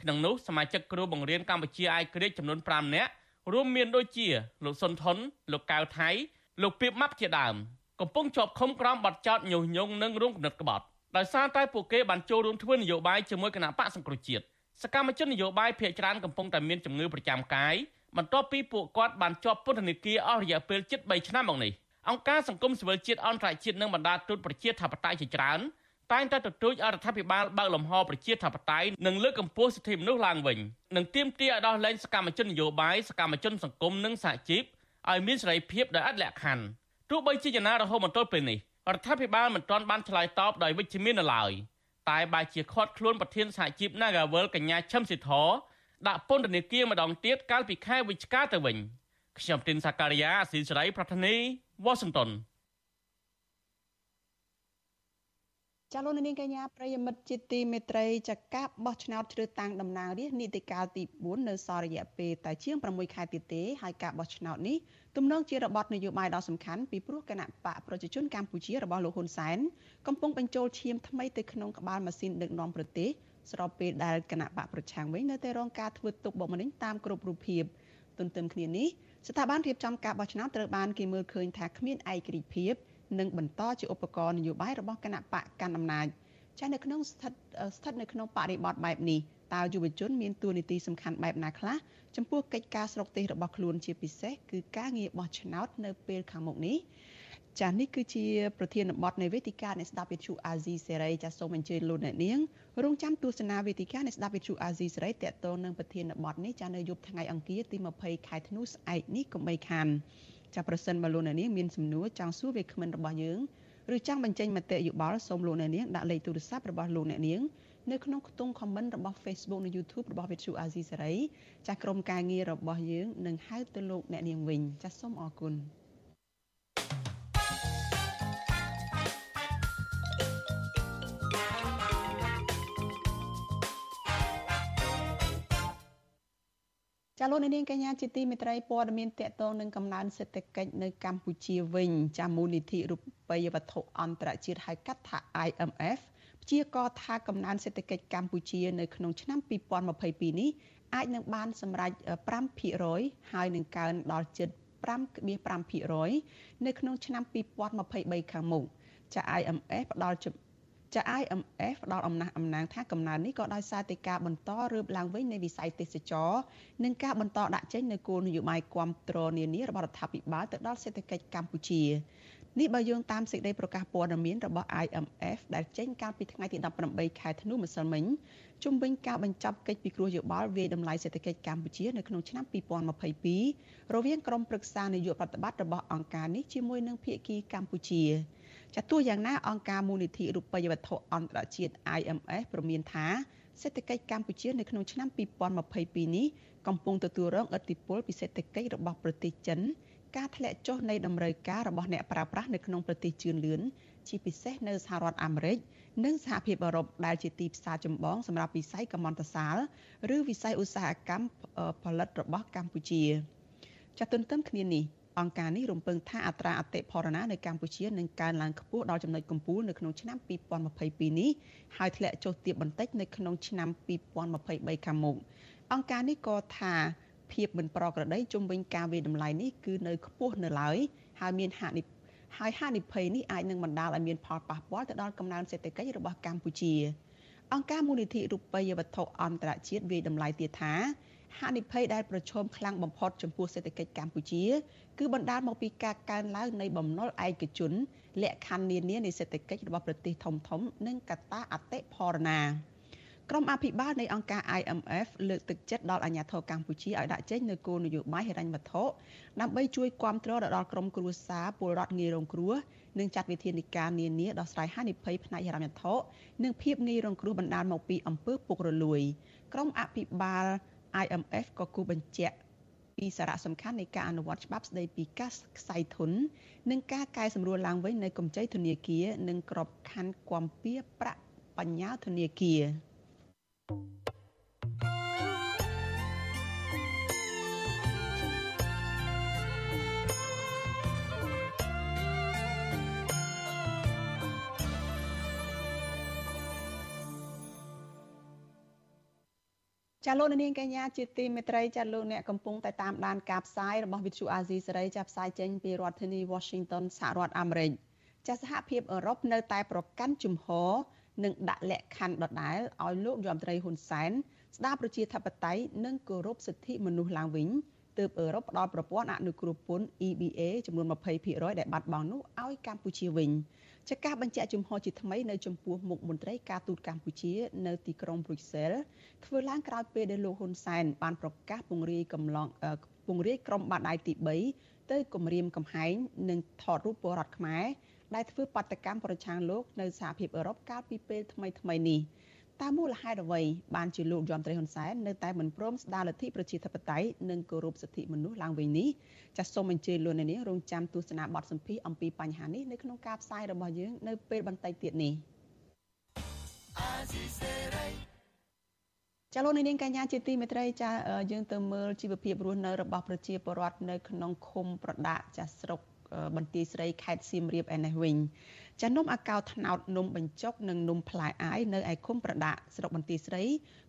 ក្នុងនោះសមាជិកគ្រូបង្រៀនកម្ពុជាអាយក្រិចចំនួន5នាក់រួមមានដូចជាលោកសុនថុនលោកកៅថៃលោកពីបម៉ាប់ជាដើមកំពុងជាប់ឃុំក្រោមបទចោទញុះញង់និងរួមគំនិតក្បត់ដោយសារតែពួកគេបានចូលរួមធ្វើនយោបាយជាមួយគណៈបកសង្គ្រោះជាតិសកម្មជននយោបាយភាគច្រើនកំពុងតែមានជំងឺប្រចាំកាយបន្ទាប់ពីពួកគាត់បានជាប់ពន្ធនាគារអស់រយៈពេលជិត3ឆ្នាំមកនេះអង្គការសង្គមស៊ីវិលជាតិអន្តរជាតិនិងបណ្ដាទូតប្រជាធិបតេយ្យជាច្រើន តែងតែទទូចអរដ្ឋាភិបាលបើកលំហប្រជាធិបតេយ្យនិងលើកកម្ពស់សិទ្ធិមនុស្សឡើងវិញនិងទាមទារឲ្យដោះលែងសកម្មជននយោបាយសកម្មជនសង្គមនិងសហជីពឲ្យមានសេរីភាពដោយឥតលក្ខខណ្ឌទោះបីជាយ៉ាងណារហូតមកទល់ពេលនេះរដ្ឋាភិបាលមិនទាន់បានឆ្លើយតបដោយវិជ្ជមាននៅឡើយតែបែរជាខាត់ខ្លួនប្រធានសហជីព Nagawal កញ្ញាឈឹមសិទ្ធដាក់ពន្ធនាគារម្ដងទៀតកាលពីខែវិច្ឆិកាទៅវិញខ្ញុំទីនសាការីយ៉ាអស៊ីសេរីប្រធានីវ៉ាស៊ីនតោន ចាលោកនាងកញ្ញាប្រិយមិត្តជាទីមេត្រីចកាបោះឆ្នោតជ្រើសតាំងតំណាងរាស្ត្រនីតិកាលទី4នៅសល់រយៈពេលតែជាង6ខែទៀតទេហើយការបោះឆ្នោតនេះទំនងជារបត់នយោបាយដ៏សំខាន់ពីព្រោះគណៈបកប្រជាជនកម្ពុជារបស់លោកហ៊ុនសែនកំពុងបញ្ចូលឈាមថ្មីទៅក្នុងក្បាលម៉ាស៊ីនដឹកនាំប្រទេសស្របពេលដែលគណៈបកប្រឆាំងវិញនៅតែរងការធ្វើទុកបុកម្នេញតាមគ្រប់រូបភាពទន្ទឹមគ្នានេះស្ថាប័នរៀបចំការបោះឆ្នោតត្រូវបានគេមើលឃើញថាគ្មានឯករាជ្យភាព និងបន្តជាឧបករណ៍នយោបាយរបស់គណៈបកកាន់អំណាចចានៅក្នុងស្ថិតស្ថិតនៅក្នុងបរិបទបែបនេះតើយុវជនមានតួនាទីសំខាន់បែបណាខ្លះចំពោះកិច្ចការស្រុកទេសរបស់ខ្លួនជាពិសេសគឺការងារបោះឆ្នោតនៅពេលខាងមុខនេះចានេះគឺជាប្រធានបទនៃវេទិកានៃស្ដាប់វិទ្យុអាស៊ីសេរីចាសូមអញ្ជើញលោកអ្នកនាងរងចាំទស្សនាវេទិកានៃស្ដាប់វិទ្យុអាស៊ីសេរីតកតងនឹងប្រធានបទនេះចានៅយប់ថ្ងៃអង្គារទី20ខែធ្នូស្អែកនេះកុំបីខាន ចាប្រសិនបើលោកអ្នកនាងមានសំណួរចង់សួរវាគ្មិនរបស់យើងឬចង់បញ្ចេញមតិយោបល់សូមលោកអ្នកនាងដាក់លេខទូរស័ព្ទរបស់លោកអ្នកនាងនៅក្នុងខ្ទង់ comment របស់ Facebook និង YouTube របស់ Vithu Azizi Serai ចាស់ក្រុមការងាររបស់យើងនឹងហៅទៅលោកអ្នកនាងវិញចាស់សូមអរគុណ ចាលោកនាងកញ្ញាជាទីមេត្រីព័ត៌មានតកតងនឹងកំណើនសេដ្ឋកិច្ចនៅកម្ពុជាវិញចាមូលនិធិរូបិយវត្ថុអន្តរជាតិហៅកាត់ថា IMF ព្យាករថាកំណើនសេដ្ឋកិច្ចកម្ពុជានៅក្នុងឆ្នាំ2022នេះអាចនឹងបានសម្រេច5%ហើយនឹងកើនដល់ជិត5.5%នៅក្នុងឆ្នាំ2023ខាងមុខចា IMF ផ្ដល់ ចា IMF ផ្ដល់អំណះអំណាងថាកំណើននេះក៏ដោយសារតែការបន្តរើបឡើងវិញនៃវិស័យទេសចរនិងការបន្តដាក់ចេញនូវគោលនយោបាយគ្រប់គ្រងនានារបស់រដ្ឋាភិបាលទៅដល់សេដ្ឋកិច្ចកម្ពុជានេះបើយោងតាមសេចក្តីប្រកាសព័ត៌មានរបស់ IMF ដែលចេញកាលពីថ្ងៃទី18ខែធ្នូម្សិលមិញជំវិញការបញ្ចប់កិច្ចពិគ្រោះយោបល់វាយតម្លៃសេដ្ឋកិច្ចកម្ពុជានៅក្នុងឆ្នាំ2022រវាងក្រុមប្រឹក្សានយោបាយប្រតិបត្តិរបស់អង្គការនេះជាមួយនឹងភាគីកម្ពុជា ចាទោះយ៉ាងណាអង្គការមូលនិធិរូបិយវត្ថុអន្តរជាតិ IMF ព្រមានថាសេដ្ឋកិច្ចកម្ពុជានៅក្នុងឆ្នាំ2022នេះកំពុងទទួលរងឥទ្ធិពលពីសេដ្ឋកិច្ចរបស់ប្រទេសចិនការធ្លាក់ចុះនៃតម្រូវការរបស់អ្នកប្រើប្រាស់នៅក្នុងប្រទេសជឿនលឿនជាពិសេសនៅសហរដ្ឋអាមេរិកនិងសហភាពអឺរ៉ុបដែលជាទីផ្សារចម្បងសម្រាប់វិស័យកម្មន្តសាលឬវិស័យឧស្សាហកម្មផលិតរបស់កម្ពុជាចាត់ទន្ទឹមគ្នានេះ អង្គការនេះរំពឹងថាអត្រាអតិផរណានៅកម្ពុជានឹងកើនឡើងខ្ពស់ដល់ចំណុចកំពូលនៅក្នុងឆ្នាំ2022នេះហើយធ្លាក់ចុះទាបបន្តិចនៅក្នុងឆ្នាំ2023ខាងមុខអង្គការនេះក៏ថាភាពមិនប្រក្រតីជុំវិញការវាយតម្លៃនេះគឺនៅខ្ពស់នៅឡើយហើយមានហានិហើយហានិភ័យនេះអាចនឹងបណ្ដាលឲ្យមានផលប៉ះពាល់ទៅដល់កំណើនសេដ្ឋកិច្ចរបស់កម្ពុជាអង្គការមូលនិធិរូបិយវត្ថុអន្តរជាតិវាយតម្លៃទៀតថា ហានិភ័យដែលប្រឈមខ្លាំងបំផុតចំពោះសេដ្ឋកិច្ចកម្ពុជា គឺបណ្ដាលមកពីការកើនឡើងនៃបំណុលឯកជនលក្ខខណ្ឌនានានៃសេដ្ឋកិច្ចរបស់ប្រទេសធំៗនិងកត្តាអតិផរណាក្រុមអភិបាលនៃអង្គការ IMF លើកទឹកចិត្តដល់អាជ្ញាធរកម្ពុជាឲ្យដាក់ចេញនូវគោលនយោបាយហិរញ្ញវត្ថុដើម្បីជួយគ្រប់គ្រងដល់ក្រុមគ្រួសារពលរដ្ឋងាយរងគ្រោះនិងចាត់វិធានការនានាដោះស្រាយហានិភ័យផ្នែកហិរញ្ញវត្ថុនិងភាពងាយរងគ្រោះបណ្ដាលមកពីអំពើពុករលួយក្រុមអភិបាល IMF ក៏គូបញ្ជាក់ពីសារៈសំខាន់នៃការអនុវត្តច្បាប់ស្តីពីការខ្សែធននិងការកែសម្រួលឡើងវិញនៃកម្ចីធនាគារនិងក្របខ័ណ្ឌគាំពៀប្រាក់បញ្ញើធនាគារ។ ចាលោកនាងកញ្ញាជាទីមេត្រីចាលោកអ្នកកំពុងតែតាមដានការផ្សាយរបស់វិទ្យុអាស៊ីសេរីចាផ្សាយចេញពីរដ្ឋធានី Washington សហរដ្ឋអាមេរិកចាសហភាពអឺរ៉ុបនៅតែប្រកាន់ជំហរនិងដាក់លក្ខខណ្ឌដដែលឲ្យលោកយមត្រីហ៊ុនសែនស្ដារប្រជាធិបតេយ្យនិងគោរពសិទ្ធិមនុស្សឡើងវិញទើបអឺរ៉ុបផ្ដល់ប្រព័ន្ធអនុគ្រោះពន្ធ EBA ចំនួន20%ដែលបាត់បង់នោះឲ្យកម្ពុជាវិញ ចាការបញ្ជាក់ជំហរជាថ្មីនៅចំពោះមុខមន្ត្រីការទូតកម្ពុជា នៅទីក្រុង Brussels ធ្វើឡើងក្រោយពេលដែលលោកហ៊ុនសែនបានប្រកាសពង្រាយកំឡុងពង្រាយក្រុមបាតដៃទី3ទៅគម្រាមកំហែងនិងថតរូបពលរដ្ឋខ្មែរដែលធ្វើបាតកម្មប្រឆាំងលោកនៅសហភាពអឺរ៉ុបកាលពីពេលថ្មីថ្មីនេះ តើមូលហេតុអ្វីបានជាលោកយមត្រីហ៊ុនសែននៅតែមិនព្រមស្ដារលទ្ធិប្រជាធិបតេយ្យនិងគោរពសិទ្ធិមនុស្សឡើងវិញនេះចាសសូមអញ្ជើញលោកអ្នកនាងរងចាំទស្សនាបទសម្ភាសអំពីបញ្ហានេះនៅក្នុងការផ្សាយរបស់យើងនៅពេលបន្តិចទៀតនេះចាលោកនាងកញ្ញាជាទីមេត្រីចាយើងទៅមើលជីវភាពរស់នៅរបស់ប្រជាពលរដ្ឋនៅក្នុងឃុំប្រដាក់ចាស្រុក បន្ទាយស្រីខេត្តសៀមរាបឯនេះវិញចានំអាកោថ្នោតនំបញ្ចុកនិងនំផ្លែអាយនៅឯឃុំប្រដាក់ស្រុកបន្ទាយស្រី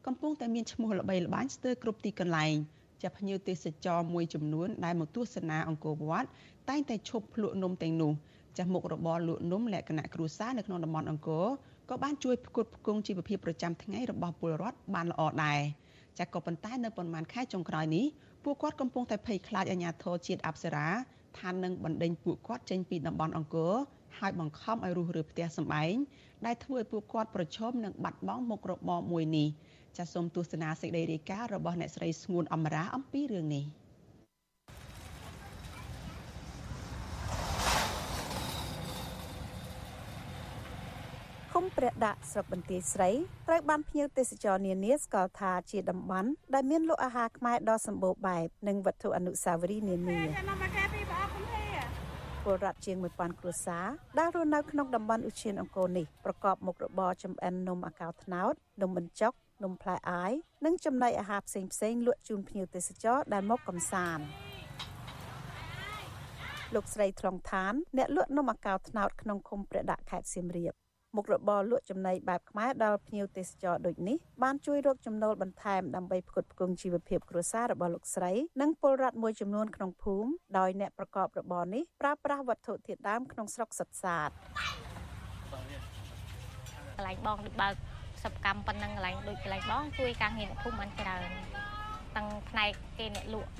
កំពុងតែមានឈ្មោះល្បីល្បាញស្ទើរគ្រប់ទីកន្លែងចាភ្ញៀវទេសចរមួយចំនួនដែលមកទស្សនាអង្គរវត្តតែងតែឈប់ភ្លក់នំទាំងនោះចាស់មុខរបរលក់នំលក្ខណៈគ្រួសារនៅក្នុងតំបន់អង្គរក៏បានជួយផ្គត់ផ្គង់ជីវភាពប្រចាំថ្ងៃរបស់ពលរដ្ឋបានល្អដែរចាស់ក៏ប៉ុន្តែនៅប្រហែលខែចុងក្រោយនេះពួកគាត់កំពុងតែភ័យខ្លាចអាញាធរជាតិអប្សរាថានឹងបណ្ដេញពួកគាត់ចេញពីតំបន់អង្គរហើយបង្ខំឲ្យរុះរើផ្ទះសម្បែងដែលធ្វើឲ្យពួកគាត់ប្រឈមនឹងបាត់បង់មុខរបរមួយនេះចាសសូមទស្សនាសេចក្តីរាយការណ៍របស់អ្នកស្រីស្ងួនអមរាអំពីរឿងនេះឃុំព្រះដាក់ស្រុកបន្ទាយស្រីត្រូវបានភ្ញៀវទេសចរនានាស្គាល់ថាជាតំបន់ដែលមានលក់អាហារខ្មែរដ៏សម្បូរបែបនិងវត្ថុអនុស្សាវរីយ៍នានា ពលរដ្ឋជាង1000គ្រួសារដែលរស់នៅក្នុងតំបន់ឧឈានអង្គរនេះប្រកបមុខរបរចម្អិននំអាកោត្នោតនំបញ្ចុកនំផ្លែអាយនិងចំណីអាហារផ្សេងផ្សេងលក់ជូនភ្ញៀវទេសចរដែលមកកំសាន្តលោកស្រីត្រង់ឋានអ្នកលក់នំអាកោត្នោតក្នុងឃុំព្រះដាក់ខេត្តសៀមរាប មុខរបរលក់ចំណីបែបខ្មែរដល់ភ្ញៀវទេសចរដូចនេះបានជួយរកចំណូលបន្ថែមដើម្បីផ្គត់ផ្គង់ជីវភាពគ្រួសាររបស់លោកស្រី និងពលរដ្ឋមួយចំនួនក្នុងភូមិដោយអ្នកប្រកបរបរនេះប្រើប្រាស់វត្ថុធាតុដើមក្នុងស្រុកសុទ្ធសាធកន្លែងបងដូចបើកសកម្មប៉ុណ្ណឹងកន្លែងដូចកន្លែងបងជួយការងារអ្នកភូមិបានច្រើនទាំងផ្នែកគេអ្នកលក់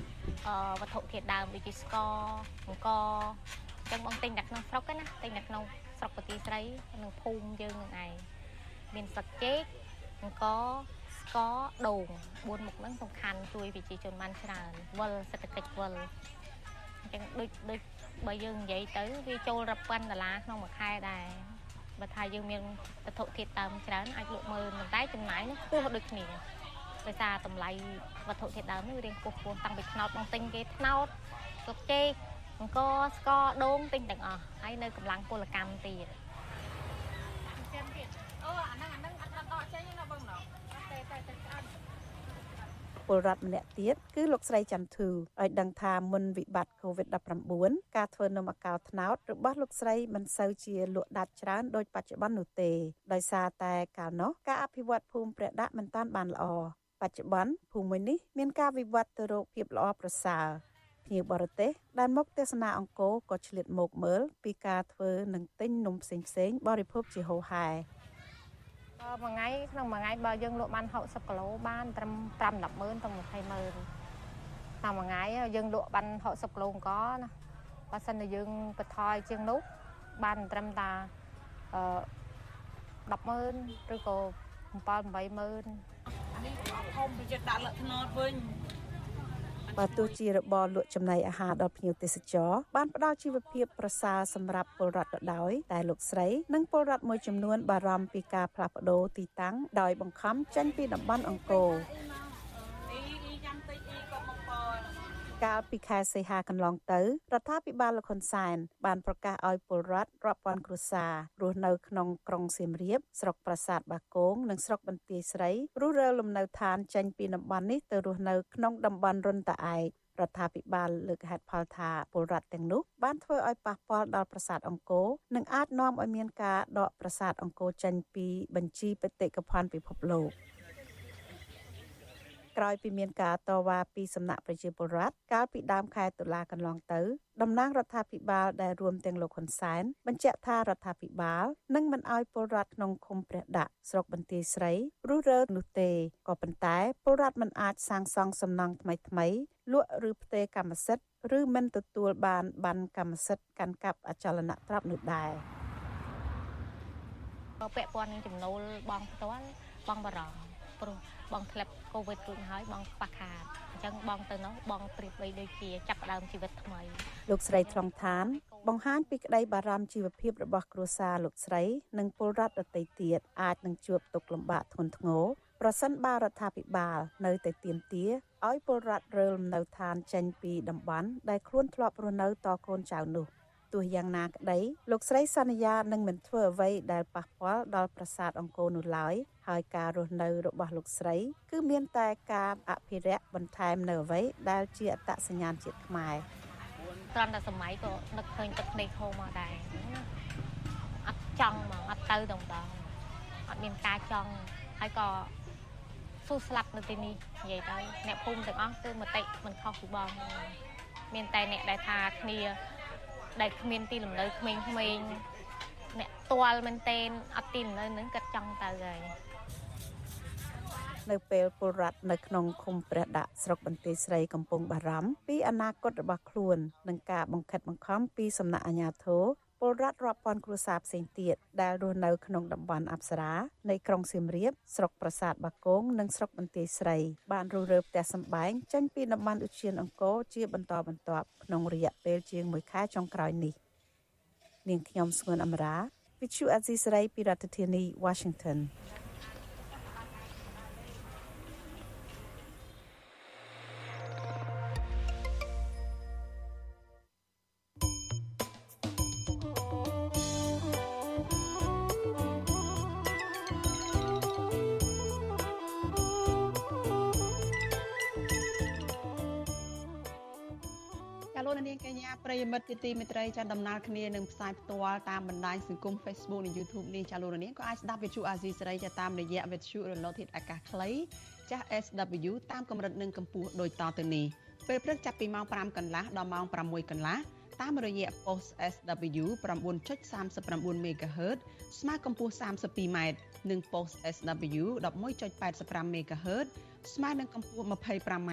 វត្ថុធាតុដើមដូចជាស្ករអង្គអញ្ចឹងបងទិញតែក្នុងស្រុកណាទិញតែក្នុង ស្រុកបទីស្រីនិងភូមិយើងនឹងឯងមានស្លឹកចេកអង្គស្ករដូង4មុខហ្នឹងសំខាន់ជួយប្រជាជនបានច្រើនវិលសេដ្ឋកិច្ចវិលអញ្ចឹងដូចដូចបើយើងនិយាយទៅវាចូលរាប់ពាន់ដុល្លារក្នុងមួយខែដែរបើថាយើងមានវត្ថុធាតុដើមច្រើនអាចលក់មើលប៉ុន្តែចំណាយនោះខ្ពស់ដូចគ្នាដោយសារតម្លៃវត្ថុធាតុដើមនេះរៀងខ្ពស់ខ្ពស់តាំងពីថ្នោតបងទិញគេថ្នោតស្លឹកចេក អង្គស្ករដូងទិញទាំងអស់ហើយនៅកម្លាំងពលកម្មទៀតចិនទៀតអូអាហ្នឹងអាហ្នឹងអត់ដកចេញណាបងណោះតែតែតែស្អាតពលរដ្ឋម្នាក់ទៀតគឺលោកស្រីចន្ទធូឲ្យដឹងថាមុនវិបត្តិ COVID-19 ការធ្វើនំអាកោត្នោតរបស់លោកស្រីមិនសូវជាលក់ដាច់ច្រើនដូចបច្ចុប្បន្ននោះទេដោយសារតែកាលនោះការអភិវឌ្ឍភូមិព្រះដាក់មិនតាន់បានល្អបច្ចុប្បន្នភូមិមួយនេះមានការវិវត្តទៅរកភាពល្អប្រសើរ ភ្ញៀវបរទេសដែលមកទស្សនាអង្គរក៏ឆ្លៀតមកមើលពីការធ្វើនិងទិញនំផ្សេងផ្សេងបរិភោគជាហូរហែបើមួយថ្ងៃក្នុងមួយថ្ងៃបើយើងលក់បាន60គីឡូបានត្រឹម5 10ម៉ឺនទៅ20ម៉ឺនតាមមួយថ្ងៃយើងលក់បាន60គីឡូអង្គណាបើសិនតែយើងបន្ថយជាងនោះបានត្រឹមតាអឺ10ម៉ឺនឬក៏7 8ម៉ឺននេះធំពីចិត្តដាក់លក្ខណតវិញ បើទោះជារបរលក់ចំណីអាហារដល់ភ្ញៀវទេសចរបានផ្ដល់ជីវភាពប្រសើរសម្រាប់ពលរដ្ឋក៏ដោយតែលោកស្រីនិងពលរដ្ឋមួយចំនួនបារម្ភពីការផ្លាស់ប្ដូរទីតាំងដោយបង្ខំចេញពីតំបន់អង្គរ កាលពីខែសីហាកន្លងទៅរដ្ឋាភិបាលលោកហ៊ុនសែនបានប្រកាសឲ្យពលរដ្ឋរាប់ពាន់គ្រួសាររស់នៅក្នុងក្រុងសៀមរាបស្រុកប្រាសាទបាគងនិងស្រុកបន្ទាយស្រីរស់រើលំនៅឋានចេញពីតំបន់នេះទៅរស់នៅក្នុងតំបន់រុនតាឯករដ្ឋាភិបាលលើកហេតុផលថាពលរដ្ឋទាំងនោះបានធ្វើឲ្យប៉ះពាល់ដល់ប្រាសាទអង្គរនិងអាចនាំឲ្យមានការដកប្រាសាទអង្គរចេញពីបញ្ជីបេតិកភណ្ឌពិភពលោក។ ក្រោយពីមានការតវ៉ាពីសំណាក់ប្រជាពលរដ្ឋកាលពីដើមខែតុលាកន្លងទៅតំណាងរដ្ឋាភិបាលដែលរួមទាំងលោកហ៊ុនសែនបញ្ជាក់ថារដ្ឋាភិបាលនឹងមិនអោយពលរដ្ឋក្នុងឃុំព្រះដាក់ស្រុកបន្ទាយស្រីរុះរើនោះទេក៏ប៉ុន្តែពលរដ្ឋមិនអាចសាងសង់សំណង់ថ្មីថ្មីលក់ឬផ្ទេរកម្មសិទ្ធិឬមិនទទួលបានបានកម្មសិទ្ធិកាន់កាប់អចលនទ្រព្យនោះដែរពាក់ព័ន្ធនឹងចំណូលបងផ្ទាល់បងបារម្ភព្រោះ បងធ្លាប់កូវីដរួចហើយបងខ្វះខាតអអញ្ចឹងបងទៅនោះបងប្រៀបបីដូចជាចាប់ផ្ដើមជីវិតថ្មីលោកស្រីត្រង់ឋាន បង្ហាញពីក្តីបារម្ភជីវភាពរបស់គ្រួសារលោកស្រី និងពលរដ្ឋដទៃទៀតអាចនឹងជួបទុក្ខលំបាកធ្ងន់ធ្ងរប្រសិនបើរដ្ឋាភិបាលនៅតែទាមទារឲ្យពលរដ្ឋរើលំនៅឋានចេញពីតំបន់ដែលខ្លួនធ្លាប់រស់នៅតកូនចៅនោះទោះយ៉ាងណាក្តីលោកស្រីសន្យានឹងមិនធ្វើអ្វីដែលប៉ះពាល់ដល់ប្រាសាទអង្គរនោះឡើយ ហើយការរស់នៅរបស់លោកស្រី គឺមានតែការអភិរក្សបន្ថែមនៅអ្វីដែលជាអត្តសញ្ញាណជាតិខ្មែរត្រង់តែសម័យក៏នឹកឃើញទឹកភ្នែកហូរមកដែរអត់ចង់មកអត់ទៅតែម្ដងអត់មានការចង់ហើយក៏ស៊ូស្លាប់នៅទីនេះនិយាយទៅអ្នកភូមិទាំងអស់គឺមតិមិនខុសពីបងមានតែអ្នកដែលថាគ្នាដែលគ្មានទីលំនៅក្មេងៗអ្នកទាល់មែនតែនអត់ទីលំនៅនឹងគាត់ចង់ទៅហើយ នៅពេលពលរដ្ឋនៅក្នុងឃុំព្រះដាក់ស្រុកបន្ទាយស្រីកំពុងបារម្ភពីអនាគតរបស់ខ្លួននិងការបង្ខិតបង្ខំពីសំណាក់អាជ្ញាធរពលរដ្ឋរាប់ពាន់គ្រួសារផ្សេងទៀតដែលរស់នៅក្នុងតំបន់អប្សរានៃក្រុងសៀមរាបស្រុកប្រាសាទបាគងនិងស្រុកបន្ទាយស្រី បានរុះរើផ្ទះសម្បែងចេញពីតំបន់ឧទ្យានអង្គរជាបន្តបន្ទាប់ក្នុងរយៈពេលជាង1ខែចុងក្រោយនេះនាងខ្ញុំស្ងួនអមរា Vichu Azisari ពីរដ្ឋធានី Washington ប្រិយមិត្តជាទីមេត្រីចាដំណើរគ្នានឹងផ្សាយផ្ទាល់តាមបណ្ដាញសង្គម Facebook និង YouTube នេះចាលោករនាងក៏អាចស្ដាប់វិទ្យុអាស៊ីសេរីចាតាមរយៈវិទ្យុរលកធាតុអាកាសខ្លីចាស់ SW តាមកម្រិតនិងកម្ពស់ដូចតទៅនេះពេលព្រឹកចាប់ពីម៉ោង5កន្លះដល់ម៉ោង6កន្លះតាមរយៈ post SW 9.39 MHz ស្មើកម្ពស់ 32m និង post SW 11.85 MHz ស្មើនឹងកម្ពស់ 25m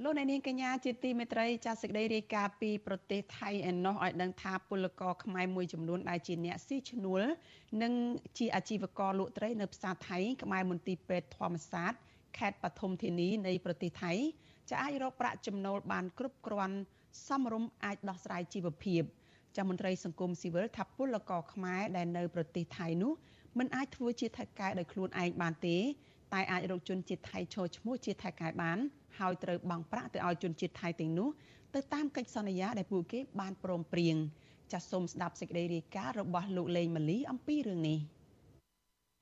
លោកអ្នកនាងកញ្ញាជាទីមេត្រីចាសសេចក្តីរាយការណ៍ពីប្រទេសថៃឯណោះឲ្យដឹងថាពលករខ្មែរមួយចំនួនដែលជាអ្នកស៊ីឈ្នួលនិងជាអាជីវករលក់ត្រីនៅផ្សារថៃក្បែរមន្ទីរពេទ្យធម្មសាស្ត្រខេត្តបឋមធានីនៃប្រទេសថៃจะអាចរកប្រាក់ចំណូលបានគ្រប់គ្រាន់សមរម្យអាចដោះស្រាយជីវភាពចាមន្ត្រីសង្គមស៊ីវិលថាពលករខ្មែរដែលនៅប្រទេសថៃនោះមិនអាចធ្វើជាថៃកែដោយខ្លួនឯងបានទេតែអាចរកជនជាតិថៃឈរឈ្មោះជាថៃកែបាន ហើយត្រូវបង់ប្រាក់ទៅឲ្យជនជាតិថៃទាំងនោះទៅតាមកិច្ចសន្យាដែលពួកគេបានព្រមព្រៀងចាសសូមស្ដាប់សេចក្តីរាយការណ៍របស់លោកលេងម៉ាលីអំពីរឿងនេះ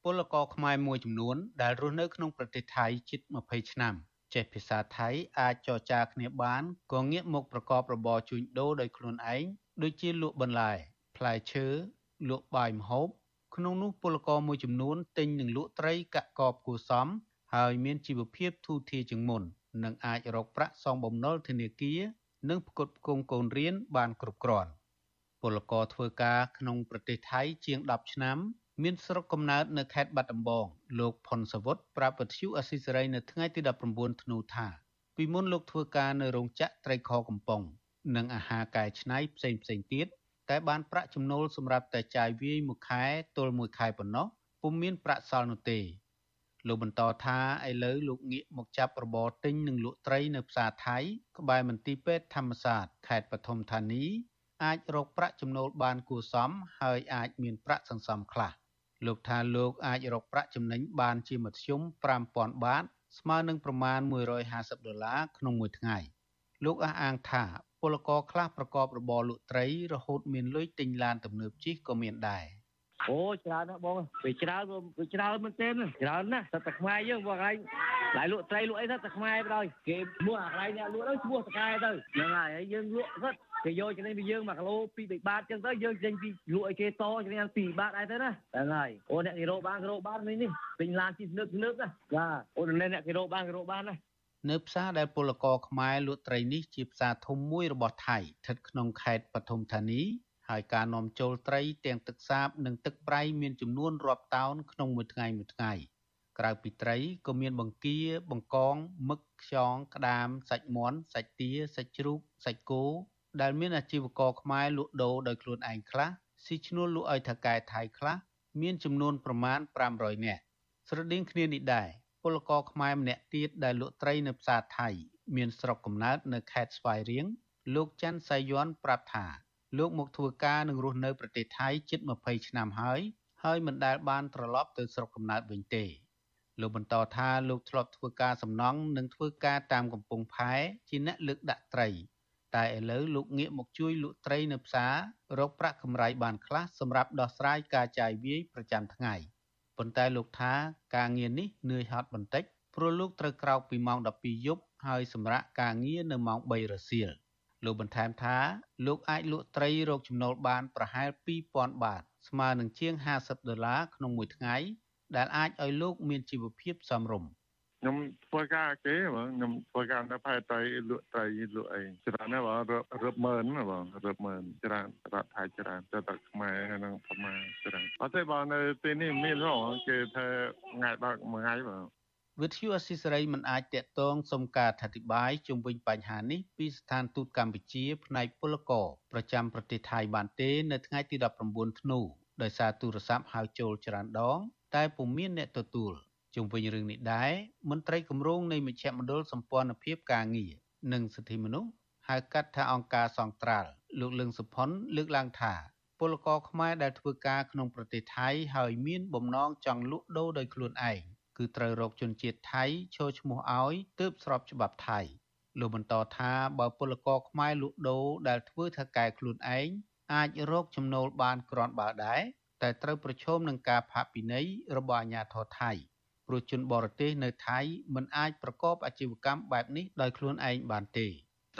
ពលករខ្មែរមួយចំនួន ដែលរស់នៅក្នុងប្រទេសថៃជិត20ឆ្នាំចេះភាសាថៃអាចចរចាគ្នាបានក៏ងាកមកប្រកបរបរជួញដូរដោយខ្លួនឯងដូចជាលក់បន្លែផ្លែឈើលក់បាយម្ហូបក្នុងនោះពលករមួយចំនួនទិញនិងលក់ត្រីកាក់កបគួសមហើយមានជីវភាពធូរធារជាងមុន និងអាចរកប្រាក់សងបំណុលធនាគារនិងផ្គត់ផ្គង់កូនរៀនបានគ្រប់គ្រាន់ពលករធ្វើការក្នុងប្រទេសថៃជាង10ឆ្នាំ មានស្រុកកំណើតនៅខេត្តបាត់ដំបងលោកផុនសវុតប្រាប់វិទ្យុអស៊ីសេរីនៅថ្ងៃទី19ធ្នូថាពីមុនលោកធ្វើការនៅរោងចក្រត្រីខកំប៉ុង និងអាហារកែច្នៃផ្សេងផ្សេងទៀតតែបានប្រាក់ចំណូលសម្រាប់តែចាយវាយមួយខែទល់មួយខែប៉ុណ្ណោះពុំមានប្រាក់សល់នោះទេ លោកបន្តថាឥឡូវលោកងាកមកចាប់របរទិញនិងលក់ត្រីនៅផ្សារថៃក្បែរមន្ទីរពេទ្យធម្មសាស្ត្រខេត្តបឋមធានីអាចរកប្រាក់ចំណូលបានគួរសមហើយអាចមានប្រាក់សន្សំខ្លះលោកថាលោកអាចរកប្រាក់ចំណេញបានជាមធ្យម5000បាតស្មើនឹងប្រមាណ150ដុល្លារក្នុងមួយថ្ងៃលោកអះអាងថាពលករខ្លះប្រកបរបរលក់ត្រីរហូតមានលុយទិញឡានទំនើបជិះក៏មានដែរ អូច្រើនណាស់បងវាច្រើនវាច្រើនមែនទែនច្រើនណាស់តែតែខ្មែរយើងបងកន្លែងឡាយលក់ត្រីលក់អីទៅតែខ្មែរបណ្ដោយគេឈ្មោះអាកន្លែងអ្នកលក់ទៅឈ្មោះតកែទៅហ្នឹងហើយហើយយើងលក់គាត់គេយកចំណេញពីយើង1គីឡូ2 3បាតចឹងទៅយើងចេញពីលក់ឲ្យគេតចំណេញ2បាតដែរទៅណាហ្នឹងហើយអូអ្នកគេរកបានគេរកបាននេះនេះពេញឡានជិះស្នឹកស្នឹកណាចាអូអ្នកអ្នកគេរកបានគេរកបានណានៅផ្សារដែលពលករខ្មែរលក់ត្រីនេះជាផ្សារធំមួយរបស់ថៃស្ថិតក្នុងខេត្តបឋមធានី ហើយការនាំចូលត្រីទាំងទឹកសាបនិងទឹកប្រៃមានចំនួនរាប់តោនក្នុងមួយថ្ងៃមួយថ្ងៃក្រៅពីត្រីក៏មានបង្គា បង្កងមឹកខ្យងក្តាមសាច់មាន់សាច់ទាសាច់ជ្រូកសាច់គោដែលមានអាជីវករខ្មែរលក់ដូរដោយខ្លួនឯងខ្លះស៊ីឈ្នួលលក់ឲ្យថៅកែថៃខ្លះមានចំនួនប្រមាណ500នាក់ស្រដៀងគ្នានេះដែរពលករខ្មែរម្នាក់ទៀតដែលលក់ត្រីនៅផ្សារថៃ មានស្រុកកំណើតនៅខេត្តស្វាយរៀងលោកច័ន្ទសៃយ័នប្រាប់ថា លោកមកធ្វើការនិងរស់នៅប្រទេសថៃជិត20ឆ្នាំហើយហើយមិនដែលបានត្រឡប់ទៅស្រុកកំណើតវិញទេលោកបន្តថាលោកធ្លាប់ធ្វើការសំណង់និងធ្វើការតាមកំពង់ផែជាអ្នកលើកដាក់ត្រី តែឥឡូវលោកងាកមកជួយលក់ត្រីនៅផ្សាររកប្រាក់កម្រៃបានខ្លះសម្រាប់ដោះស្រាយការចាយវាយប្រចាំថ្ងៃប៉ុន្តែលោកថាការងារនេះនឿយហត់បន្តិចព្រោះលោកត្រូវក្រោកពីម៉ោង12យប់ហើយសម្រាប់ការងារនៅម៉ោង3រសៀល លោកបន្ថែមថាលោកអាចលក់ត្រីរកចំណូលបានប្រហែល2000បាត ស្មើនឹងជាង50ដុល្លារក្នុងមួយថ្ងៃ ដែលអាចឲ្យលោកមានជីវភាពសមរម្យខ្ញុំធ្វើការគេបងខ្ញុំធ្វើការនៅផែត្រីលក់ត្រីលក់អីច្រើនណាស់បងរឹបម៉ឺនបងរឹបម៉ឺនច្រើនរដ្ឋថៃច្រើនទៅតែខ្មែរនិងប្រមាច្រើនអត់ទេបងនៅទីនេះមានហ៎គេថាថ្ងៃបើកមួយថ្ងៃបង វិទ្យុអស៊ីសេរីមិនអាចតាក់ទងសុំការអធិប្បាយជុំវិញបញ្ហានេះពីស្ថានទូតកម្ពុជាផ្នែកពលករប្រចាំប្រទេសថៃបានទេនៅថ្ងៃទី19ធ្នូដោយសារទូរស័ព្ទហៅចូលច្រើនដង តែពុំមានអ្នកទទួលជុំវិញរឿងនេះដែរមន្ត្រីគម្រោងនៃមជ្ឈមណ្ឌលសម្ព័ន្ធភាពការងារនិងសិទ្ធិមនុស្សហៅកាត់ថាអង្គការសង្ត្រាល់លោកលឹងសុផុនលើកឡើងថាពលករខ្មែរដែលធ្វើការក្នុងប្រទេសថៃហើយមានបំណងចង់លក់ដូរដោយខ្លួនឯង គឺត្រូវរកជនជាតិថៃចូលឈ្មោះឲ្យទើបស្របច្បាប់ថៃលោកបន្តថាបើពលករខ្មែរលក់ដូរដែលធ្វើថៅកែខ្លួនឯងអាចរកចំណូលបានគ្រាន់បើដែរតែត្រូវប្រឈមនឹងការផាកពិន័យរបស់អាជ្ញាធរថៃព្រោះជនបរទេសនៅថៃមិនអាចប្រកបអាជីវកម្មបែបនេះដោយខ្លួនឯងបានទេ។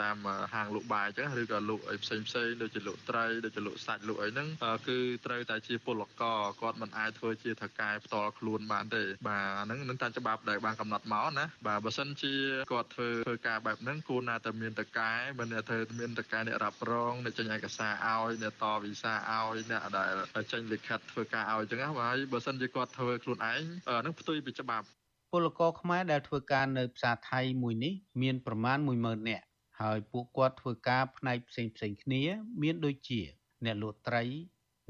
តាមហាងលក់បាយអញ្ចឹងឬក៏លក់អីផ្សេងផ្សេងដូចជាលក់ត្រីដូចជាលក់សាច់លក់អីហ្នឹងគឺត្រូវតែជាពលករគាត់មិនអាចធ្វើជាថកែផ្ទាល់ខ្លួនបានទេបាទអាហ្នឹងនឹងតាមច្បាប់ដែលបានកំណត់មកណាបាទបើសិនជាគាត់ធ្វើធ្វើការបែបហ្នឹងគួរណាតែមានតកែមិនថាធ្វើមានតកែអ្នករ៉ាប់រងអ្នកចេញឯកសារឲ្យអ្នកតវីសាឲ្យអ្នកដែលចេញលិខិតធ្វើការឲ្យអញ្ចឹងណាបាទបើសិនជាគាត់ធ្វើខ្លួនឯងហ្នឹងផ្ទុយពីច្បាប់ពលករខ្មែរដែលធ្វើការនៅ ផ្សារថៃមួយនេះមានប្រមាណ10000នាក់ ហើយពួកគាត់ធ្វើការផ្នែកផ្សេងផ្សេងគ្នា មានដូចជា អ្នកលក់ត្រី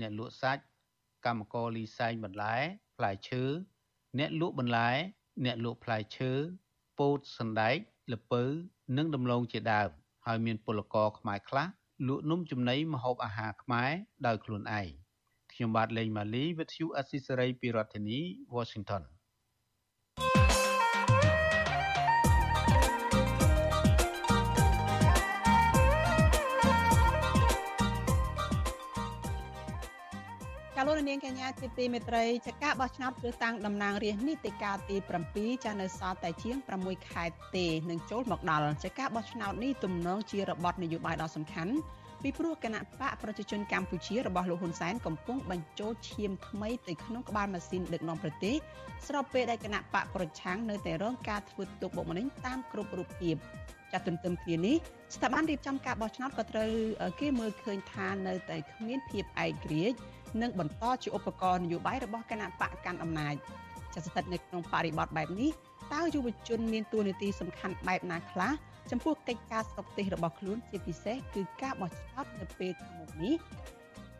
អ្នកលក់សាច់កម្មករលីសែងបន្លែផ្លែឈើអ្នកលក់បន្លែ អ្នកលក់ផ្លែឈើពោតសណ្ដែកល្ពៅនិងដំឡូងជាដើមហើយមានពលករខ្មែរខ្លះលក់នំចំណីម្ហូបអាហារខ្មែរដោយខ្លួនឯងខ្ញុំបាទលេងម៉ាលីវិទ្យុអស៊ីសេរីពីរដ្ឋធានី Washington ា លោកនាងកញ្ញាជាទីមេត្រីចការបោះឆ្នោតជ្រើសតាំងតំណាងរាស្ត្រនីតិកាលទី7ចានៅសល់តែជាង6ខែទេនឹងចូលមកដល់ចការបោះឆ្នោតនេះទំនងជារបត់នយោបាយដ៏សំខាន់ពីព្រោះគណៈបកប្រជាជនកម្ពុជារបស់លោកហ៊ុនសែនកំពុងបញ្ចូលឈាមថ្មីទៅក្នុងក្បាលម៉ាស៊ីនដឹកនាំប្រទេសស្របពេលដែលគណៈបកប្រឆាំងនៅតែរងការធ្វើទុកបុកម្នេញតាមគ្រប់រូបភាពចាត់ទន្ទឹមគ្នានេះស្ថាប័នរៀបចំការបោះឆ្នោតក៏ត្រូវគេមើលឃើញថានៅតែគ្មានភាពឯករាជ្យ និងបន្តជាឧបករណ៍នយោបាយរបស់គណៈបកកាន់អំណាចចាស្ថិតនៅក្នុងបរិបទបែបនេះតើយុវជនមានតួនាទីសំខាន់បែបណាខ្លះចំពោះកិច្ចការស្រុកទេសរបស់ខ្លួនជាពិសេសគឺការបោះឆ្នោតនៅពេលខាងមុខនេះ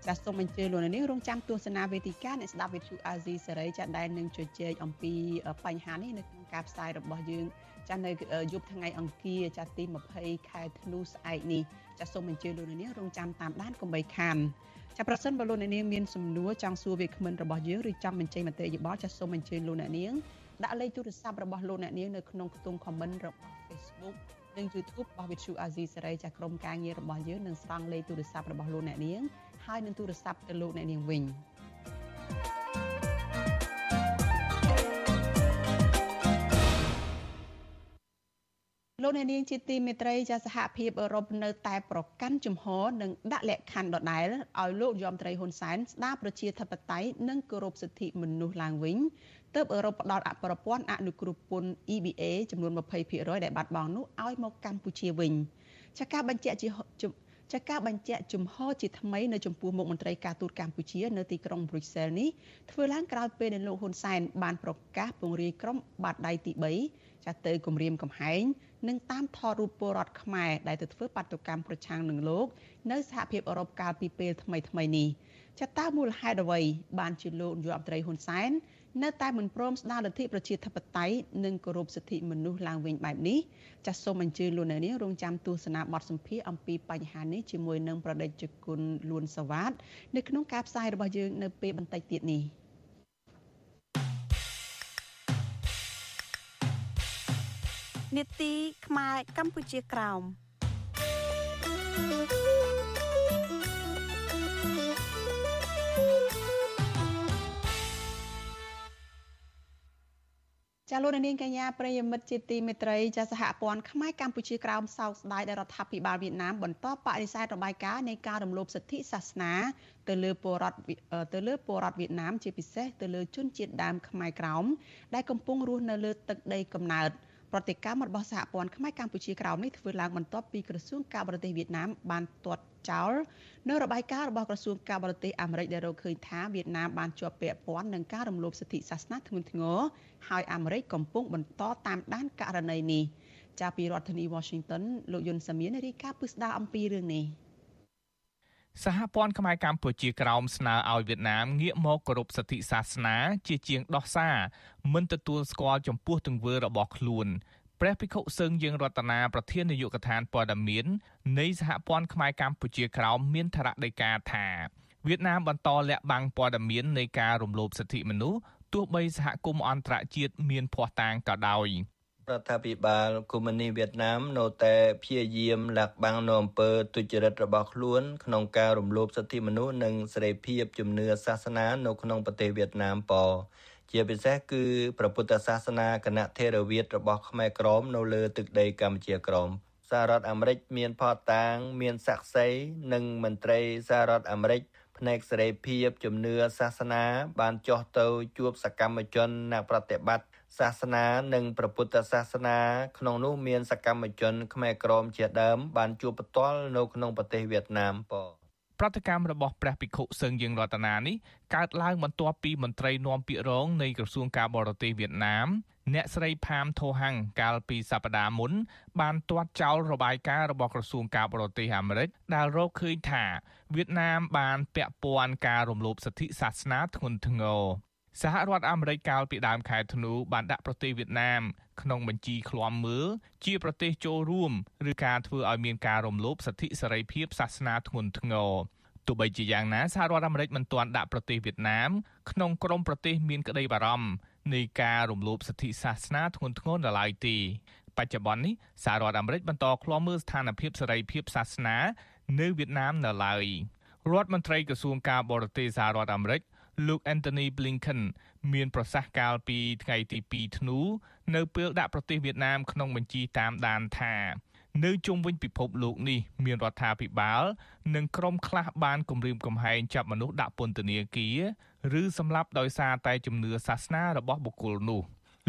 ចាសសូមអញ្ជើញលោកនាងរងចាំទស្សនាវេទិកាអ្នកស្ដាប់វិទ្យុអាស៊ីសេរីចាដែលនឹងជជែកអំពីបញ្ហានេះនៅក្នុងការផ្សាយរបស់យើងចានៅយប់ថ្ងៃអង្គារចាទី20ខែធ្នូស្អែកនេះចាសូមអញ្ជើញលោកនាងរងចាំតាមដានកុំបីខានចាប្រសិនបើលោកអ្នកនាងមានសំណួរចង់សួរវាគ្មិនរបស់យើងឬចង់បញ្ចេញមតិយោបល់ចាសសូមអញ្ជើញលោកអ្នកនាងដាក់លេខទូរស័ព្ទរបស់លោកអ្នកនាងនៅក្នុងខ្ទង់ comment របស់ Facebook និង YouTube របស់ Vithu Azizi សេរីចាក្រុមការងាររបស់យើងនឹងស្រង់លេខទូរស័ព្ទរបស់លោកអ្នកនាង ហើយនឹងទូរស័ព្ទទៅលោកអ្នកនាងវិញលោកលោកអ្នកនាងជាទីមេត្រីចាសហភាពអឺរ៉ុបនៅតែប្រកាន់ជំហរនិងដាក់លក្ខខណ្ឌដដែលឲ្យលោកយមត្រីហ៊ុនសែនស្ដារប្រជាធិបតេយ្យនិងគោរពសិទ្ធិមនុស្សឡើងវិញទើបអឺរ៉ុបផ្ដល់អប្រព័ន្ធអនុគ្រោះពន្ធ EBA ចំនួន20%ដែលបាត់បង់នោះឲ្យមកកម្ពុជាវិញចាការបញ្ជាក់ជា ចាការបញ្ជាក់ជំហរជាថ្មីនៅចំពោះមុខមន្ត្រីការទូតកម្ពុជានៅទីក្រុងប្រូសែលនេះធ្វើឡើងក្រោយពេលដែលលោកហ៊ុនសែនបានប្រកាសពង្រាយក្រុមបាតដៃទី3ចាទៅគម្រាមកំហែងនិងតាមថតរូបពលរដ្ឋខ្មែរដែលទៅធ្វើបាតុកម្មប្រឆាំងនឹងលោកនៅសហភាពអឺរ៉ុបកាលពីពេលថ្មីថ្មីនេះចាតើមូលហេតុអ្វីបានជាលោកនាយករដ្ឋមន្ត្រីហ៊ុនសែន នៅតែមិនព្រមស្ដារលទ្ធិប្រជាធិបតេយ្យនិងគោរពសិទ្ធិមនុស្សឡើងវិញបែបនេះចាសសូមអញ្ជើញលោកអ្នកនាងរងចាំទស្សនាបទសម្ភាសអំពីបញ្ហានេះជាមួយនឹងប្រដេជគុណលួនសវ៉ាតនៅក្នុងការផ្សាយរបស់យើងនៅពេលបន្តិចទៀតនេះនេតិខ្មែរកម្ពុជាក្រោម ចាលោកនាងកញ្ញាប្រិយមិត្តជាទីមេត្រីចាសហព័ន្ធខ្មែរកម្ពុជាក្រោមសោកស្ដាយដែលរដ្ឋាភិបាលវៀតណាមបន្តបដិសេធរបាយការណ៍នៃការរំលោភសិទ្ធិសាសនាទៅលើពលរដ្ឋទៅលើពលរដ្ឋវៀតណាមជាពិសេសទៅលើជនជាតិដើមខ្មែរក្រោមដែលកំពុងរស់នៅលើទឹកដីកំណើត ប្រតិកម្មរបស់សហព័ន្ធខ្មែរកម្ពុជាក្រោមនេះធ្វើឡើងបន្ទាប់ពីក្រសួងការបរទេសវៀតណាមបានទាត់ចោលនៅរបាយការណ៍របស់ក្រសួងការបរទេសអាមេរិកដែលរកឃើញថាវៀតណាមបានជាប់ពាក់ព័ន្ធនឹងការរំលោភសិទ្ធិសាសនាធ្ងន់ធ្ងរហើយអាមេរិកកំពុងបន្តតាមដានករណីនេះចាប់ពីរដ្ឋធានី Washington លោកយុនសាមៀនរាយការណ៍ពិស្ដារអំពីរឿងនេះ សហព័ន្ធខ្មែរកម្ពុជាក្រោមស្នើឲ្យវៀតណាមងាកមកគោរពសិទ្ធិសាសនា ជាជាងដោះសារមិនទទួលស្គាល់ចំពោះទង្វើរបស់ខ្លួនព្រះភិក្ខុសឹងយើងរតនាប្រធាននាយកដ្ឋានព័ត៌មាននៃសហព័ន្ធខ្មែរកម្ពុជាក្រោមមានថ្នាក់ដីកាថាវៀតណាមបន្តលាក់បាំងព័ត៌មាននៃការរំលោភសិទ្ធិមនុស្សទោះបីសហគមន៍អន្តរជាតិមានភ័ស្តុតាងក៏ដោយ រដ្ឋាភិបាលកុម្មុយនីសវៀតណាមនៅតែព្យាយាមលាក់បាំងនៅអំពើទុច្ចរិតរបស់ខ្លួនក្នុងការរំលោភសិទ្ធិមនុស្សនិងសេរីភាពជំនឿសាសនានៅក្នុងប្រទេសវៀតណាមប៉ជាពិសេសគឺព្រះពុទ្ធសាសនាគណៈថេរវាទរបស់ខ្មែរក្រមនៅលើទឹកដីកម្ពុជាក្រមសហរដ្ឋអាមេរិកមានផតតាង មានស័ក្តិសិទ្ធិនិងមន្ត្រីសហរដ្ឋអាមេរិកផ្នែកសេរីភាពជំនឿសាសនា បានចុះទៅជួបសកម្មជនអ្នកប្រតិបត្តិ សាសនានិងព្រះពុទ្ធសាសនាក្នុងនោះមានសកម្មជន ខ្មែរក្រមជាដើមបានជួបផ្ទាល់នៅក្នុងប្រទេសវៀតណាមប៉ប្រតិកម្មរបស់ព្រះភិក្ខុសឹងយើងរតនានេះកើតឡើងបន្ទាប់ពីមន្ត្រីនាំពាក្យរងនៃក្រសួងការបរទេសវៀតណាមអ្នកស្រីផាមថូហាំងកាលពីសប្តាហ៍មុន បានទាត់ចោលរបាយការណ៍របស់ក្រសួងការបរទេសអាមេរិកដែលរកឃើញថាវៀតណាមបានពាក់ព័ន្ធការរំលោភសិទ្ធិសាសនាធ្ងន់ធ្ងរ សហរដ្ឋអាមេរិកកាលពីដើមខែធ្នូបានដាក់ប្រទេសវៀតណាមក្នុងបញ្ជីឃ្លាំមើលជាប្រទេសចូលរួមឬការធ្វើឲ្យមានការរំលោភសិទ្ធិសេរីភាពសាសនាធ្ងន់ធ្ងរទោះបីជាយ៉ាងណាសហរដ្ឋអាមេរិកមិនទាន់ដាក់ប្រទេសវៀតណាមក្នុងក្រុមប្រទេសមានក្តីបារម្ភនៃការរំលោភសិទ្ធិសាសនាធ្ងន់ធ្ងរនៅឡើយទេបច្ចុប្បន្ននេះសហរដ្ឋអាមេរិកបន្តឃ្លាំមើលស្ថានភាពសេរីភាពសាសនានៅវៀតណាមនៅឡើយរដ្ឋមន្ត្រីក្រសួងការបរទេសសហរដ្ឋអាមេរិក លោក Anthony Blinken មានប្រសាសន៍កាលពីថ្ងៃទី2ធ្នូនៅពេលដាក់ប្រទេសវៀតណាមក្នុងបញ្ជីតាមដានថានៅជុំវិញពិភពលោកនេះមានរដ្ឋាភិបាលនិងក្រុមខ្លះបានគម្រាមកំហែងចាប់មនុស្សដាក់ពន្ធនាគារឬសម្លាប់ដោយសារតែជំនឿសាសនារបស់បុគ្គលនោះ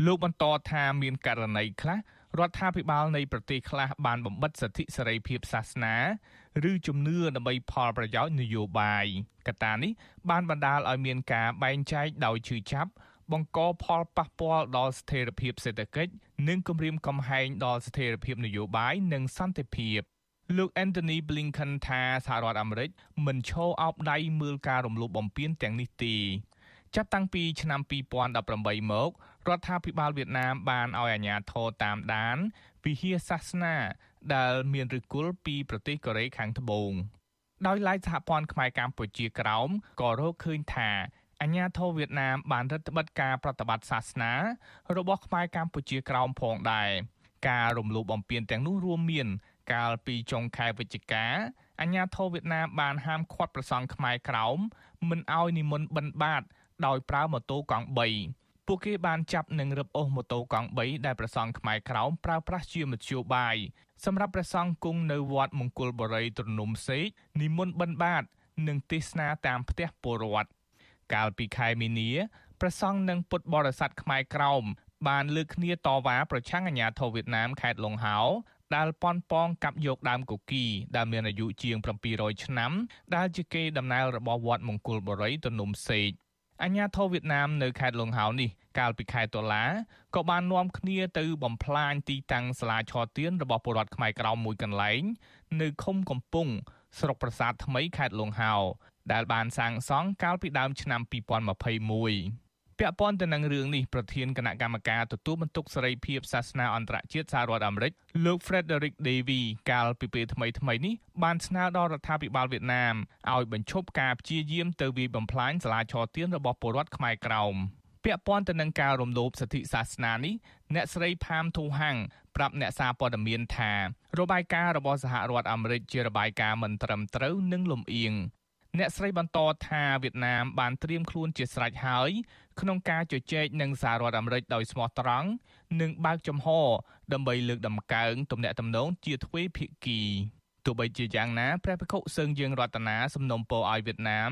លោកបន្តថាមានករណីខ្លះរដ្ឋាភិបាលនៃប្រទេសខ្លះបានបំបិទសិទ្ធិសេរីភាពសាសនា ឬជំនឿដើម្បីផលប្រយោជន៍នយោបាយកត្តានេះបានបណ្ដាលឲ្យមានការបែងចែកដោយឈឺចាប់ បង្កផលប៉ះពាល់ដល់ស្ថិរភាពសេដ្ឋកិច្ចនិងគំរាមកំហែងដល់ស្ថិរភាពនយោបាយនិងសន្តិភាពលោក Anthony Blinken ថាសហរដ្ឋអាមេរិកមិនឈរអោបដៃមើលការរំលោភបំពានទាំងនេះទេចាប់តាំងពីឆ្នាំ2018មករដ្ឋាភិបាលវៀតណាមបានឲ្យអាជ្ញាធរតាមដាន វិហារសាសនា ដែលមានឫសគល់ពីប្រទេសកូរ៉េខាងត្បូងដោយឡែកសហព័ន្ធខ្មែរកម្ពុជាក្រោមក៏រកឃើញថាអាញាធរវៀតណាមបានរដ្ឋបិទការប្រតិបត្តិសាសនា របស់ខ្មែរកម្ពុជាក្រោមផងដែរការរំលោភបំពានទាំងនោះរួមមាន កាលពីចុងខែវិច្ឆិកាអាញាធរវៀតណាមបានហាមឃាត់ប្រសង់ខ្មែរក្រោមមិនឲ្យនិមន្តបិណ្ឌបាត ដោយប្រើម៉ូតូកង់3ពួកគេបានចាប់និងរឹបអូសម៉ូតូកង់3ដែលព្រះសង្ឃខ្មែរក្រោមប្រើប្រាស់ជាមធ្យោបាយ សម្រាប់ព្រះសង្ឃគង់នៅវត្តមង្គលបុរីទ្រនំសេកនិមន្តបិណ្ឌបាត និងទេសនាតាមផ្ទះពលរដ្ឋកាលពីខែមីនាព្រះសង្ឃនិងពុទ្ធបរិស័ទខ្មែរក្រោមបានលើកគ្នាតវ៉ាប្រឆាំងអាញាធរវៀតណាមខេត្តលង្ហោដែលប៉ុនប៉ងកាប់យកដើមកុកីដែលមានអាយុជាង700ឆ្នាំដែលជាកេរដំណែលរបស់វត្តមង្គលបុរីទនំសេកអាញាធរវៀតណាមនៅខេត្តលង្ហោនេះ កាលពីខែតុលាក៏បាននាំគ្នាទៅបំផ្លាញទីតាំងសាលាឆទានរបស់ពលរដ្ឋខ្មែរក្រោមមួយកន្លែង នៅឃុំកំពង់ស្រុកប្រាសាទថ្មីខេត្តលង្ហោដែលបានសាងសង់កាលពីដើមឆ្នាំ2021ពាក់ព័ន្ធទៅនឹងរឿងនេះប្រធានគណៈកម្មការទទួលបន្ទុកសេរីភាពសាសនាអន្តរជាតិសហរដ្ឋអាមេរិកលោក Frederick Davy កាលពីពេលថ្មីថ្មីនេះបានស្នើដល់រដ្ឋាភិបាលវៀតណាមឲ្យបញ្ឈប់ការព្យាយាមទៅវាយបំផ្លាញសាលាឆទានរបស់ពលរដ្ឋខ្មែរក្រោម ពាក់ព័ន្ធទៅនឹងការរំលោភសិទ្ធិសាសនានេះអ្នកស្រីផាមធូហាំងប្រាប់អ្នកសារព័ត៌មានថារបាយការណ៍របស់សហរដ្ឋអាមេរិកជារបាយការណ៍មិនត្រឹមត្រូវនិងលំអៀងអ្នកស្រីបន្តថាវៀតណាមបានត្រៀមខ្លួនជាស្រេចហើយ ក្នុងការជជែកនឹងសហរដ្ឋអាមេរិកដោយស្មោះត្រង់និងបើកចំហ ដើម្បីលើកដំកើងទំនាក់ទំនងជាទ្វេភាគីទោះបីជាយ៉ាងណាព្រះភិក្ខុសឹងយើងរតនាសំណុំពរឲ្យវៀតណាម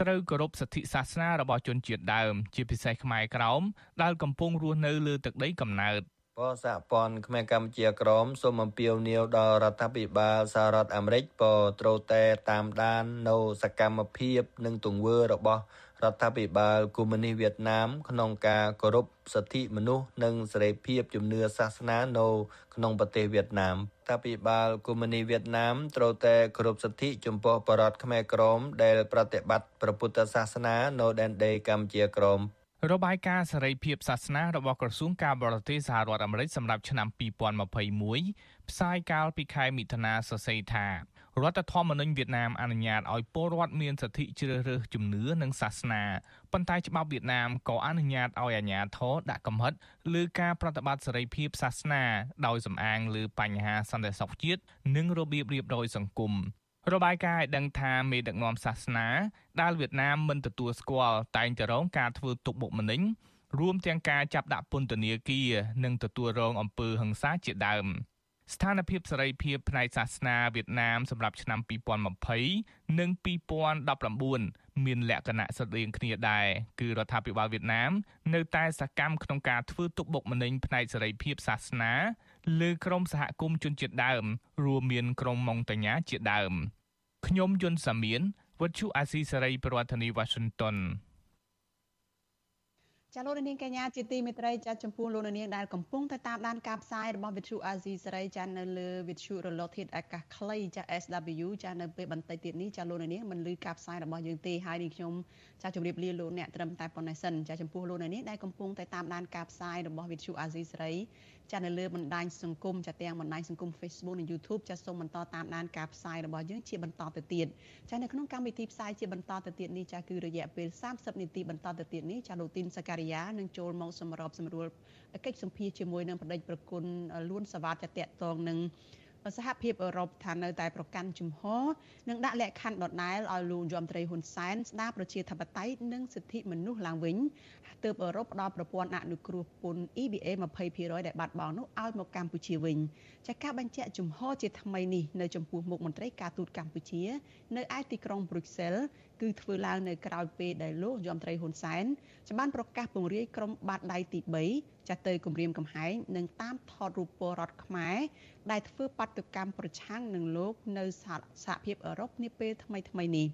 ត្រូវគោរពសិទ្ធិសាសនារបស់ជនជាតិដើម ជាពិសេសខ្មែរក្រោមដែលកំពុងរស់នៅលើទឹកដីកំណើតបសហព័ន្ធខ្មែរកម្ពុជាក្រមសូមអំពាវនាវដល់រដ្ឋាភិបាលសហរដ្ឋអាមេរិកពត្រូវតែតាមដាននៅសកម្មភាព និងទង្វើរបស់ រដ្ឋាភិបាលកុម្មុយនីសវៀតណាមក្នុងការគោរពសិទ្ធិមនុស្សនិងសេរីភាពជំនឿសាសនានៅក្នុងប្រទេសវៀតណាមរដ្ឋាភិបាលកុម្មុយនីសវៀតណាមត្រូវតែគោរពសិទ្ធិចំពោះបរតខ្មែរក្រមដែលប្រតិបត្តិព្រះពុទ្ធសាសនានៅដែនដីកម្ពុជាក្រមរបាយការណ៍សេរីភាពសាសនារបស់ក្រសួងការបរទេសសហរដ្ឋអាមេរិកសម្រាប់ឆ្នាំ2021ផ្សាយកាលពីខែមិថុនាសរសេរថា រដ្ឋធម្មនុញ្ញវៀតណាមអនុញ្ញាតឲ្យពលរដ្ឋមានសិទ្ធិជ្រើសរើសជំនឿនិងសាសនាប៉ុន្តែច្បាប់វៀតណាមក៏អនុញ្ញាតឲ្យអាជ្ញាធរដាក់កំហិតលើការប្រតិបត្តិសេរីភាពសាសនាដោយសំអាងលើបញ្ហាសន្តិសុខជាតិនិងរបៀបរៀបរយសង្គមរបាយការណ៍ឲ្យដឹងថាមេដឹកនាំសាសនាដែលវៀតណាមមិនទទួលស្គាល់តែងតែរងការធ្វើទុកបុកម្នេញរួមទាំងការចាប់ដាក់ពន្ធនាគារនិងទទួលរងអំពើហិង្សាជាដើម។ ស្ថានភាពសេរីភាពផ្នែកសាសនាវៀតណាមសម្រាប់ឆ្នាំ2020និង2019មានលក្ខណៈស្រដៀងគ្នាដែរគឺរដ្ឋាភិបាលវៀតណាម នៅតែសកម្មក្នុងការធ្វើទុកបុកម្នេញផ្នែកសេរីភាពសាសនាលើក្រុមសហគមន៍ជនជាតិដើម រួមមានក្រុមម៉ុងតាញ៉ាជាដើមខ្ញុំយុនសាមៀនវិទ្យុអាស៊ីសេរីប្រធានាធិបតី Washington ចាលោកនាងកញ្ញាជាទីមេត្រីចាចំពោះលោកនាងដែលកំពុងតែតាមដានការផ្សាយរបស់វិទ្យុអាស៊ីសេរីចានៅលើវិទ្យុរលកធាតុអាកាសខ្លីចា SW ចានៅពេលបន្តិចទៀតនេះចាលោកនាងមិនលឺការផ្សាយរបស់យើងទេហើយនេះខ្ញុំចាជម្រាបលាលោកអ្នកត្រឹមតែប៉ុណ្ណេះសិនចាចំពោះលោកនាងដែលកំពុងតែតាមដានការផ្សាយរបស់វិទ្យុអាស៊ីសេរី ចានៅលើបណ្ដាញសង្គមចាទាំងបណ្ដាញសង្គម Facebook និង YouTube ចាសូមបន្តតាមដានការផ្សាយរបស់យើងជាបន្តទៅទៀតចានៅក្នុងកម្មវិធីផ្សាយជាបន្តទៅទៀតនេះចាគឺរយៈពេល30នាទីបន្តទៅទៀតនេះចាលោកទីនសការីយ៉ានឹងចូលមកសម្របសម្រួលកិច្ចសម្ភារជាមួយនឹងបដិជ្ញប្រគុណលួនសវ៉ាតតតងនឹង សហភាពអឺរ៉ុបថានៅតែប្រកាន់ជំហរនិងដាក់លក្ខខណ្ឌដដែលឲ្យលោកយមត្រីហ៊ុនសែនស្ដារប្រជាធិបតេយ្យនិងសិទ្ធិមនុស្សឡើងវិញទើបអឺរ៉ុបផ្ដល់ប្រព័ន្ធអនុគ្រោះពន្ធ EBA 20%ដែលបាត់បង់នោះឲ្យមកកម្ពុជាវិញចាការបញ្ជាក់ជំហរជាថ្មីនេះនៅចំពោះមុខមន្ត្រីការទូតកម្ពុជា នៅឯទីក្រុងប្រុកសែល គឺធ្វើឡើងនៅក្រៅពេលដែលលោកយមត្រីហ៊ុនសែនបានប្រកាសពង្រាយក្រុមបាតដៃទី3ចាស់ទៅគម្រាមកំហែងនិងតាមថតរូបពលរដ្ឋខ្មែរដែលធ្វើបាតុកម្មប្រឆាំងនឹងលោកនៅសហភាពអឺរ៉ុបនាពេលថ្មីថ្មីនេះ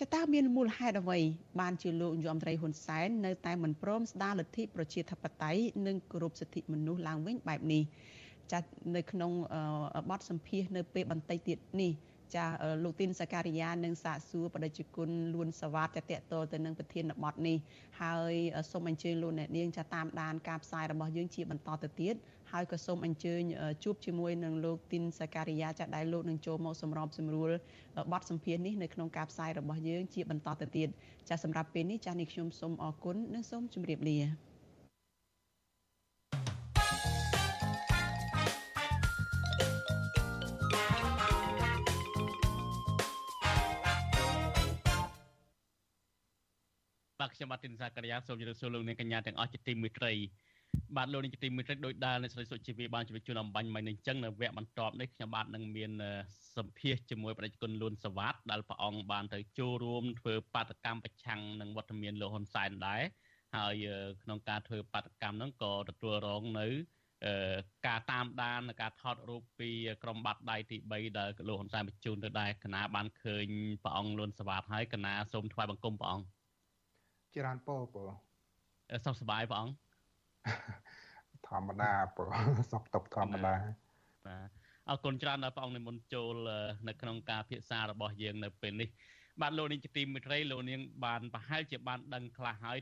ចតាមានមូលហេតុអ្វីបានជាលោកយមត្រីហ៊ុនសែននៅតែមិនព្រមស្ដារលទ្ធិប្រជាធិបតេយ្យនិងគោរពសិទ្ធិមនុស្សឡើងវិញបែបនេះចាត់នៅក្នុងបទសម្ភាសនៅពេលបន្តិចទៀតនេះ ចាលោកទីនសការីយ៉ានិងសាកសួរបដិជគុណលួនសវ៉ាតតតតទៅនឹងប្រធានបទនេះហើយសូមអញ្ជើញលោកអ្នកនាងចាតាមដានការផ្សាយរបស់យើងជាបន្តទៅទៀតហើយក៏សូមអញ្ជើញជួបជាមួយនឹងលោកទីនសការីយ៉ាចាដែលលោកនឹងចូលមកសម្របសម្រួលបទសម្ភាសនេះនៅក្នុងការផ្សាយរបស់យើងជាបន្តទៅទៀតចាសម្រាប់ពេលនេះចានេះខ្ញុំសូមអរគុណនិងសូមជម្រាបលា ខ្ញុំបាទទីនសាករិយាសូមជម្រាបសួរលោកអ្នកកញ្ញាទាំងអស់ជាទីមេត្រីបាទលោកនាយកទីមេត្រីដោយដាលនៃស្រីសុជីវីបានជម្រាបជូនអំបញ្ញមិញនេះអញ្ចឹងនៅវគ្គបន្ទាប់នេះខ្ញុំបាទនឹងមានសម្ភាសជាមួយបដិជនលួនសវ៉ាតដែលព្រះអង្គបានទៅចូលរួមធ្វើបាតកម្មប្រឆាំងនឹងវត្តមានលោកហ៊ុនសែនដែរហើយក្នុងការធ្វើបាតកម្មហ្នឹងក៏ទទួលរងនៅការតាមដានការថតរូបពីក្រុមបាត់ដៃទី3ដែលលោកហ៊ុនសែនបញ្ជូនទៅដែរគណៈបានឃើញព្រះអង្គលួនសវ៉ាតហើយគណៈសូមថ្វាយបង្គំព្រះអង្គ ច្រើនពោពោសុខសប្បាយព្រះអង្គធម្មតាពោសុខទុក្ខធម្មតាបាទអរគុណច្រើនដល់ព្រះអង្គនិមន្តចូលនៅក្នុងការពិសារបស់យើងនៅពេលនេះបាទលោកនាងជាទីមេត្រីលោកនាងបានប្រហែលជាបានដឹងខ្លះហើយ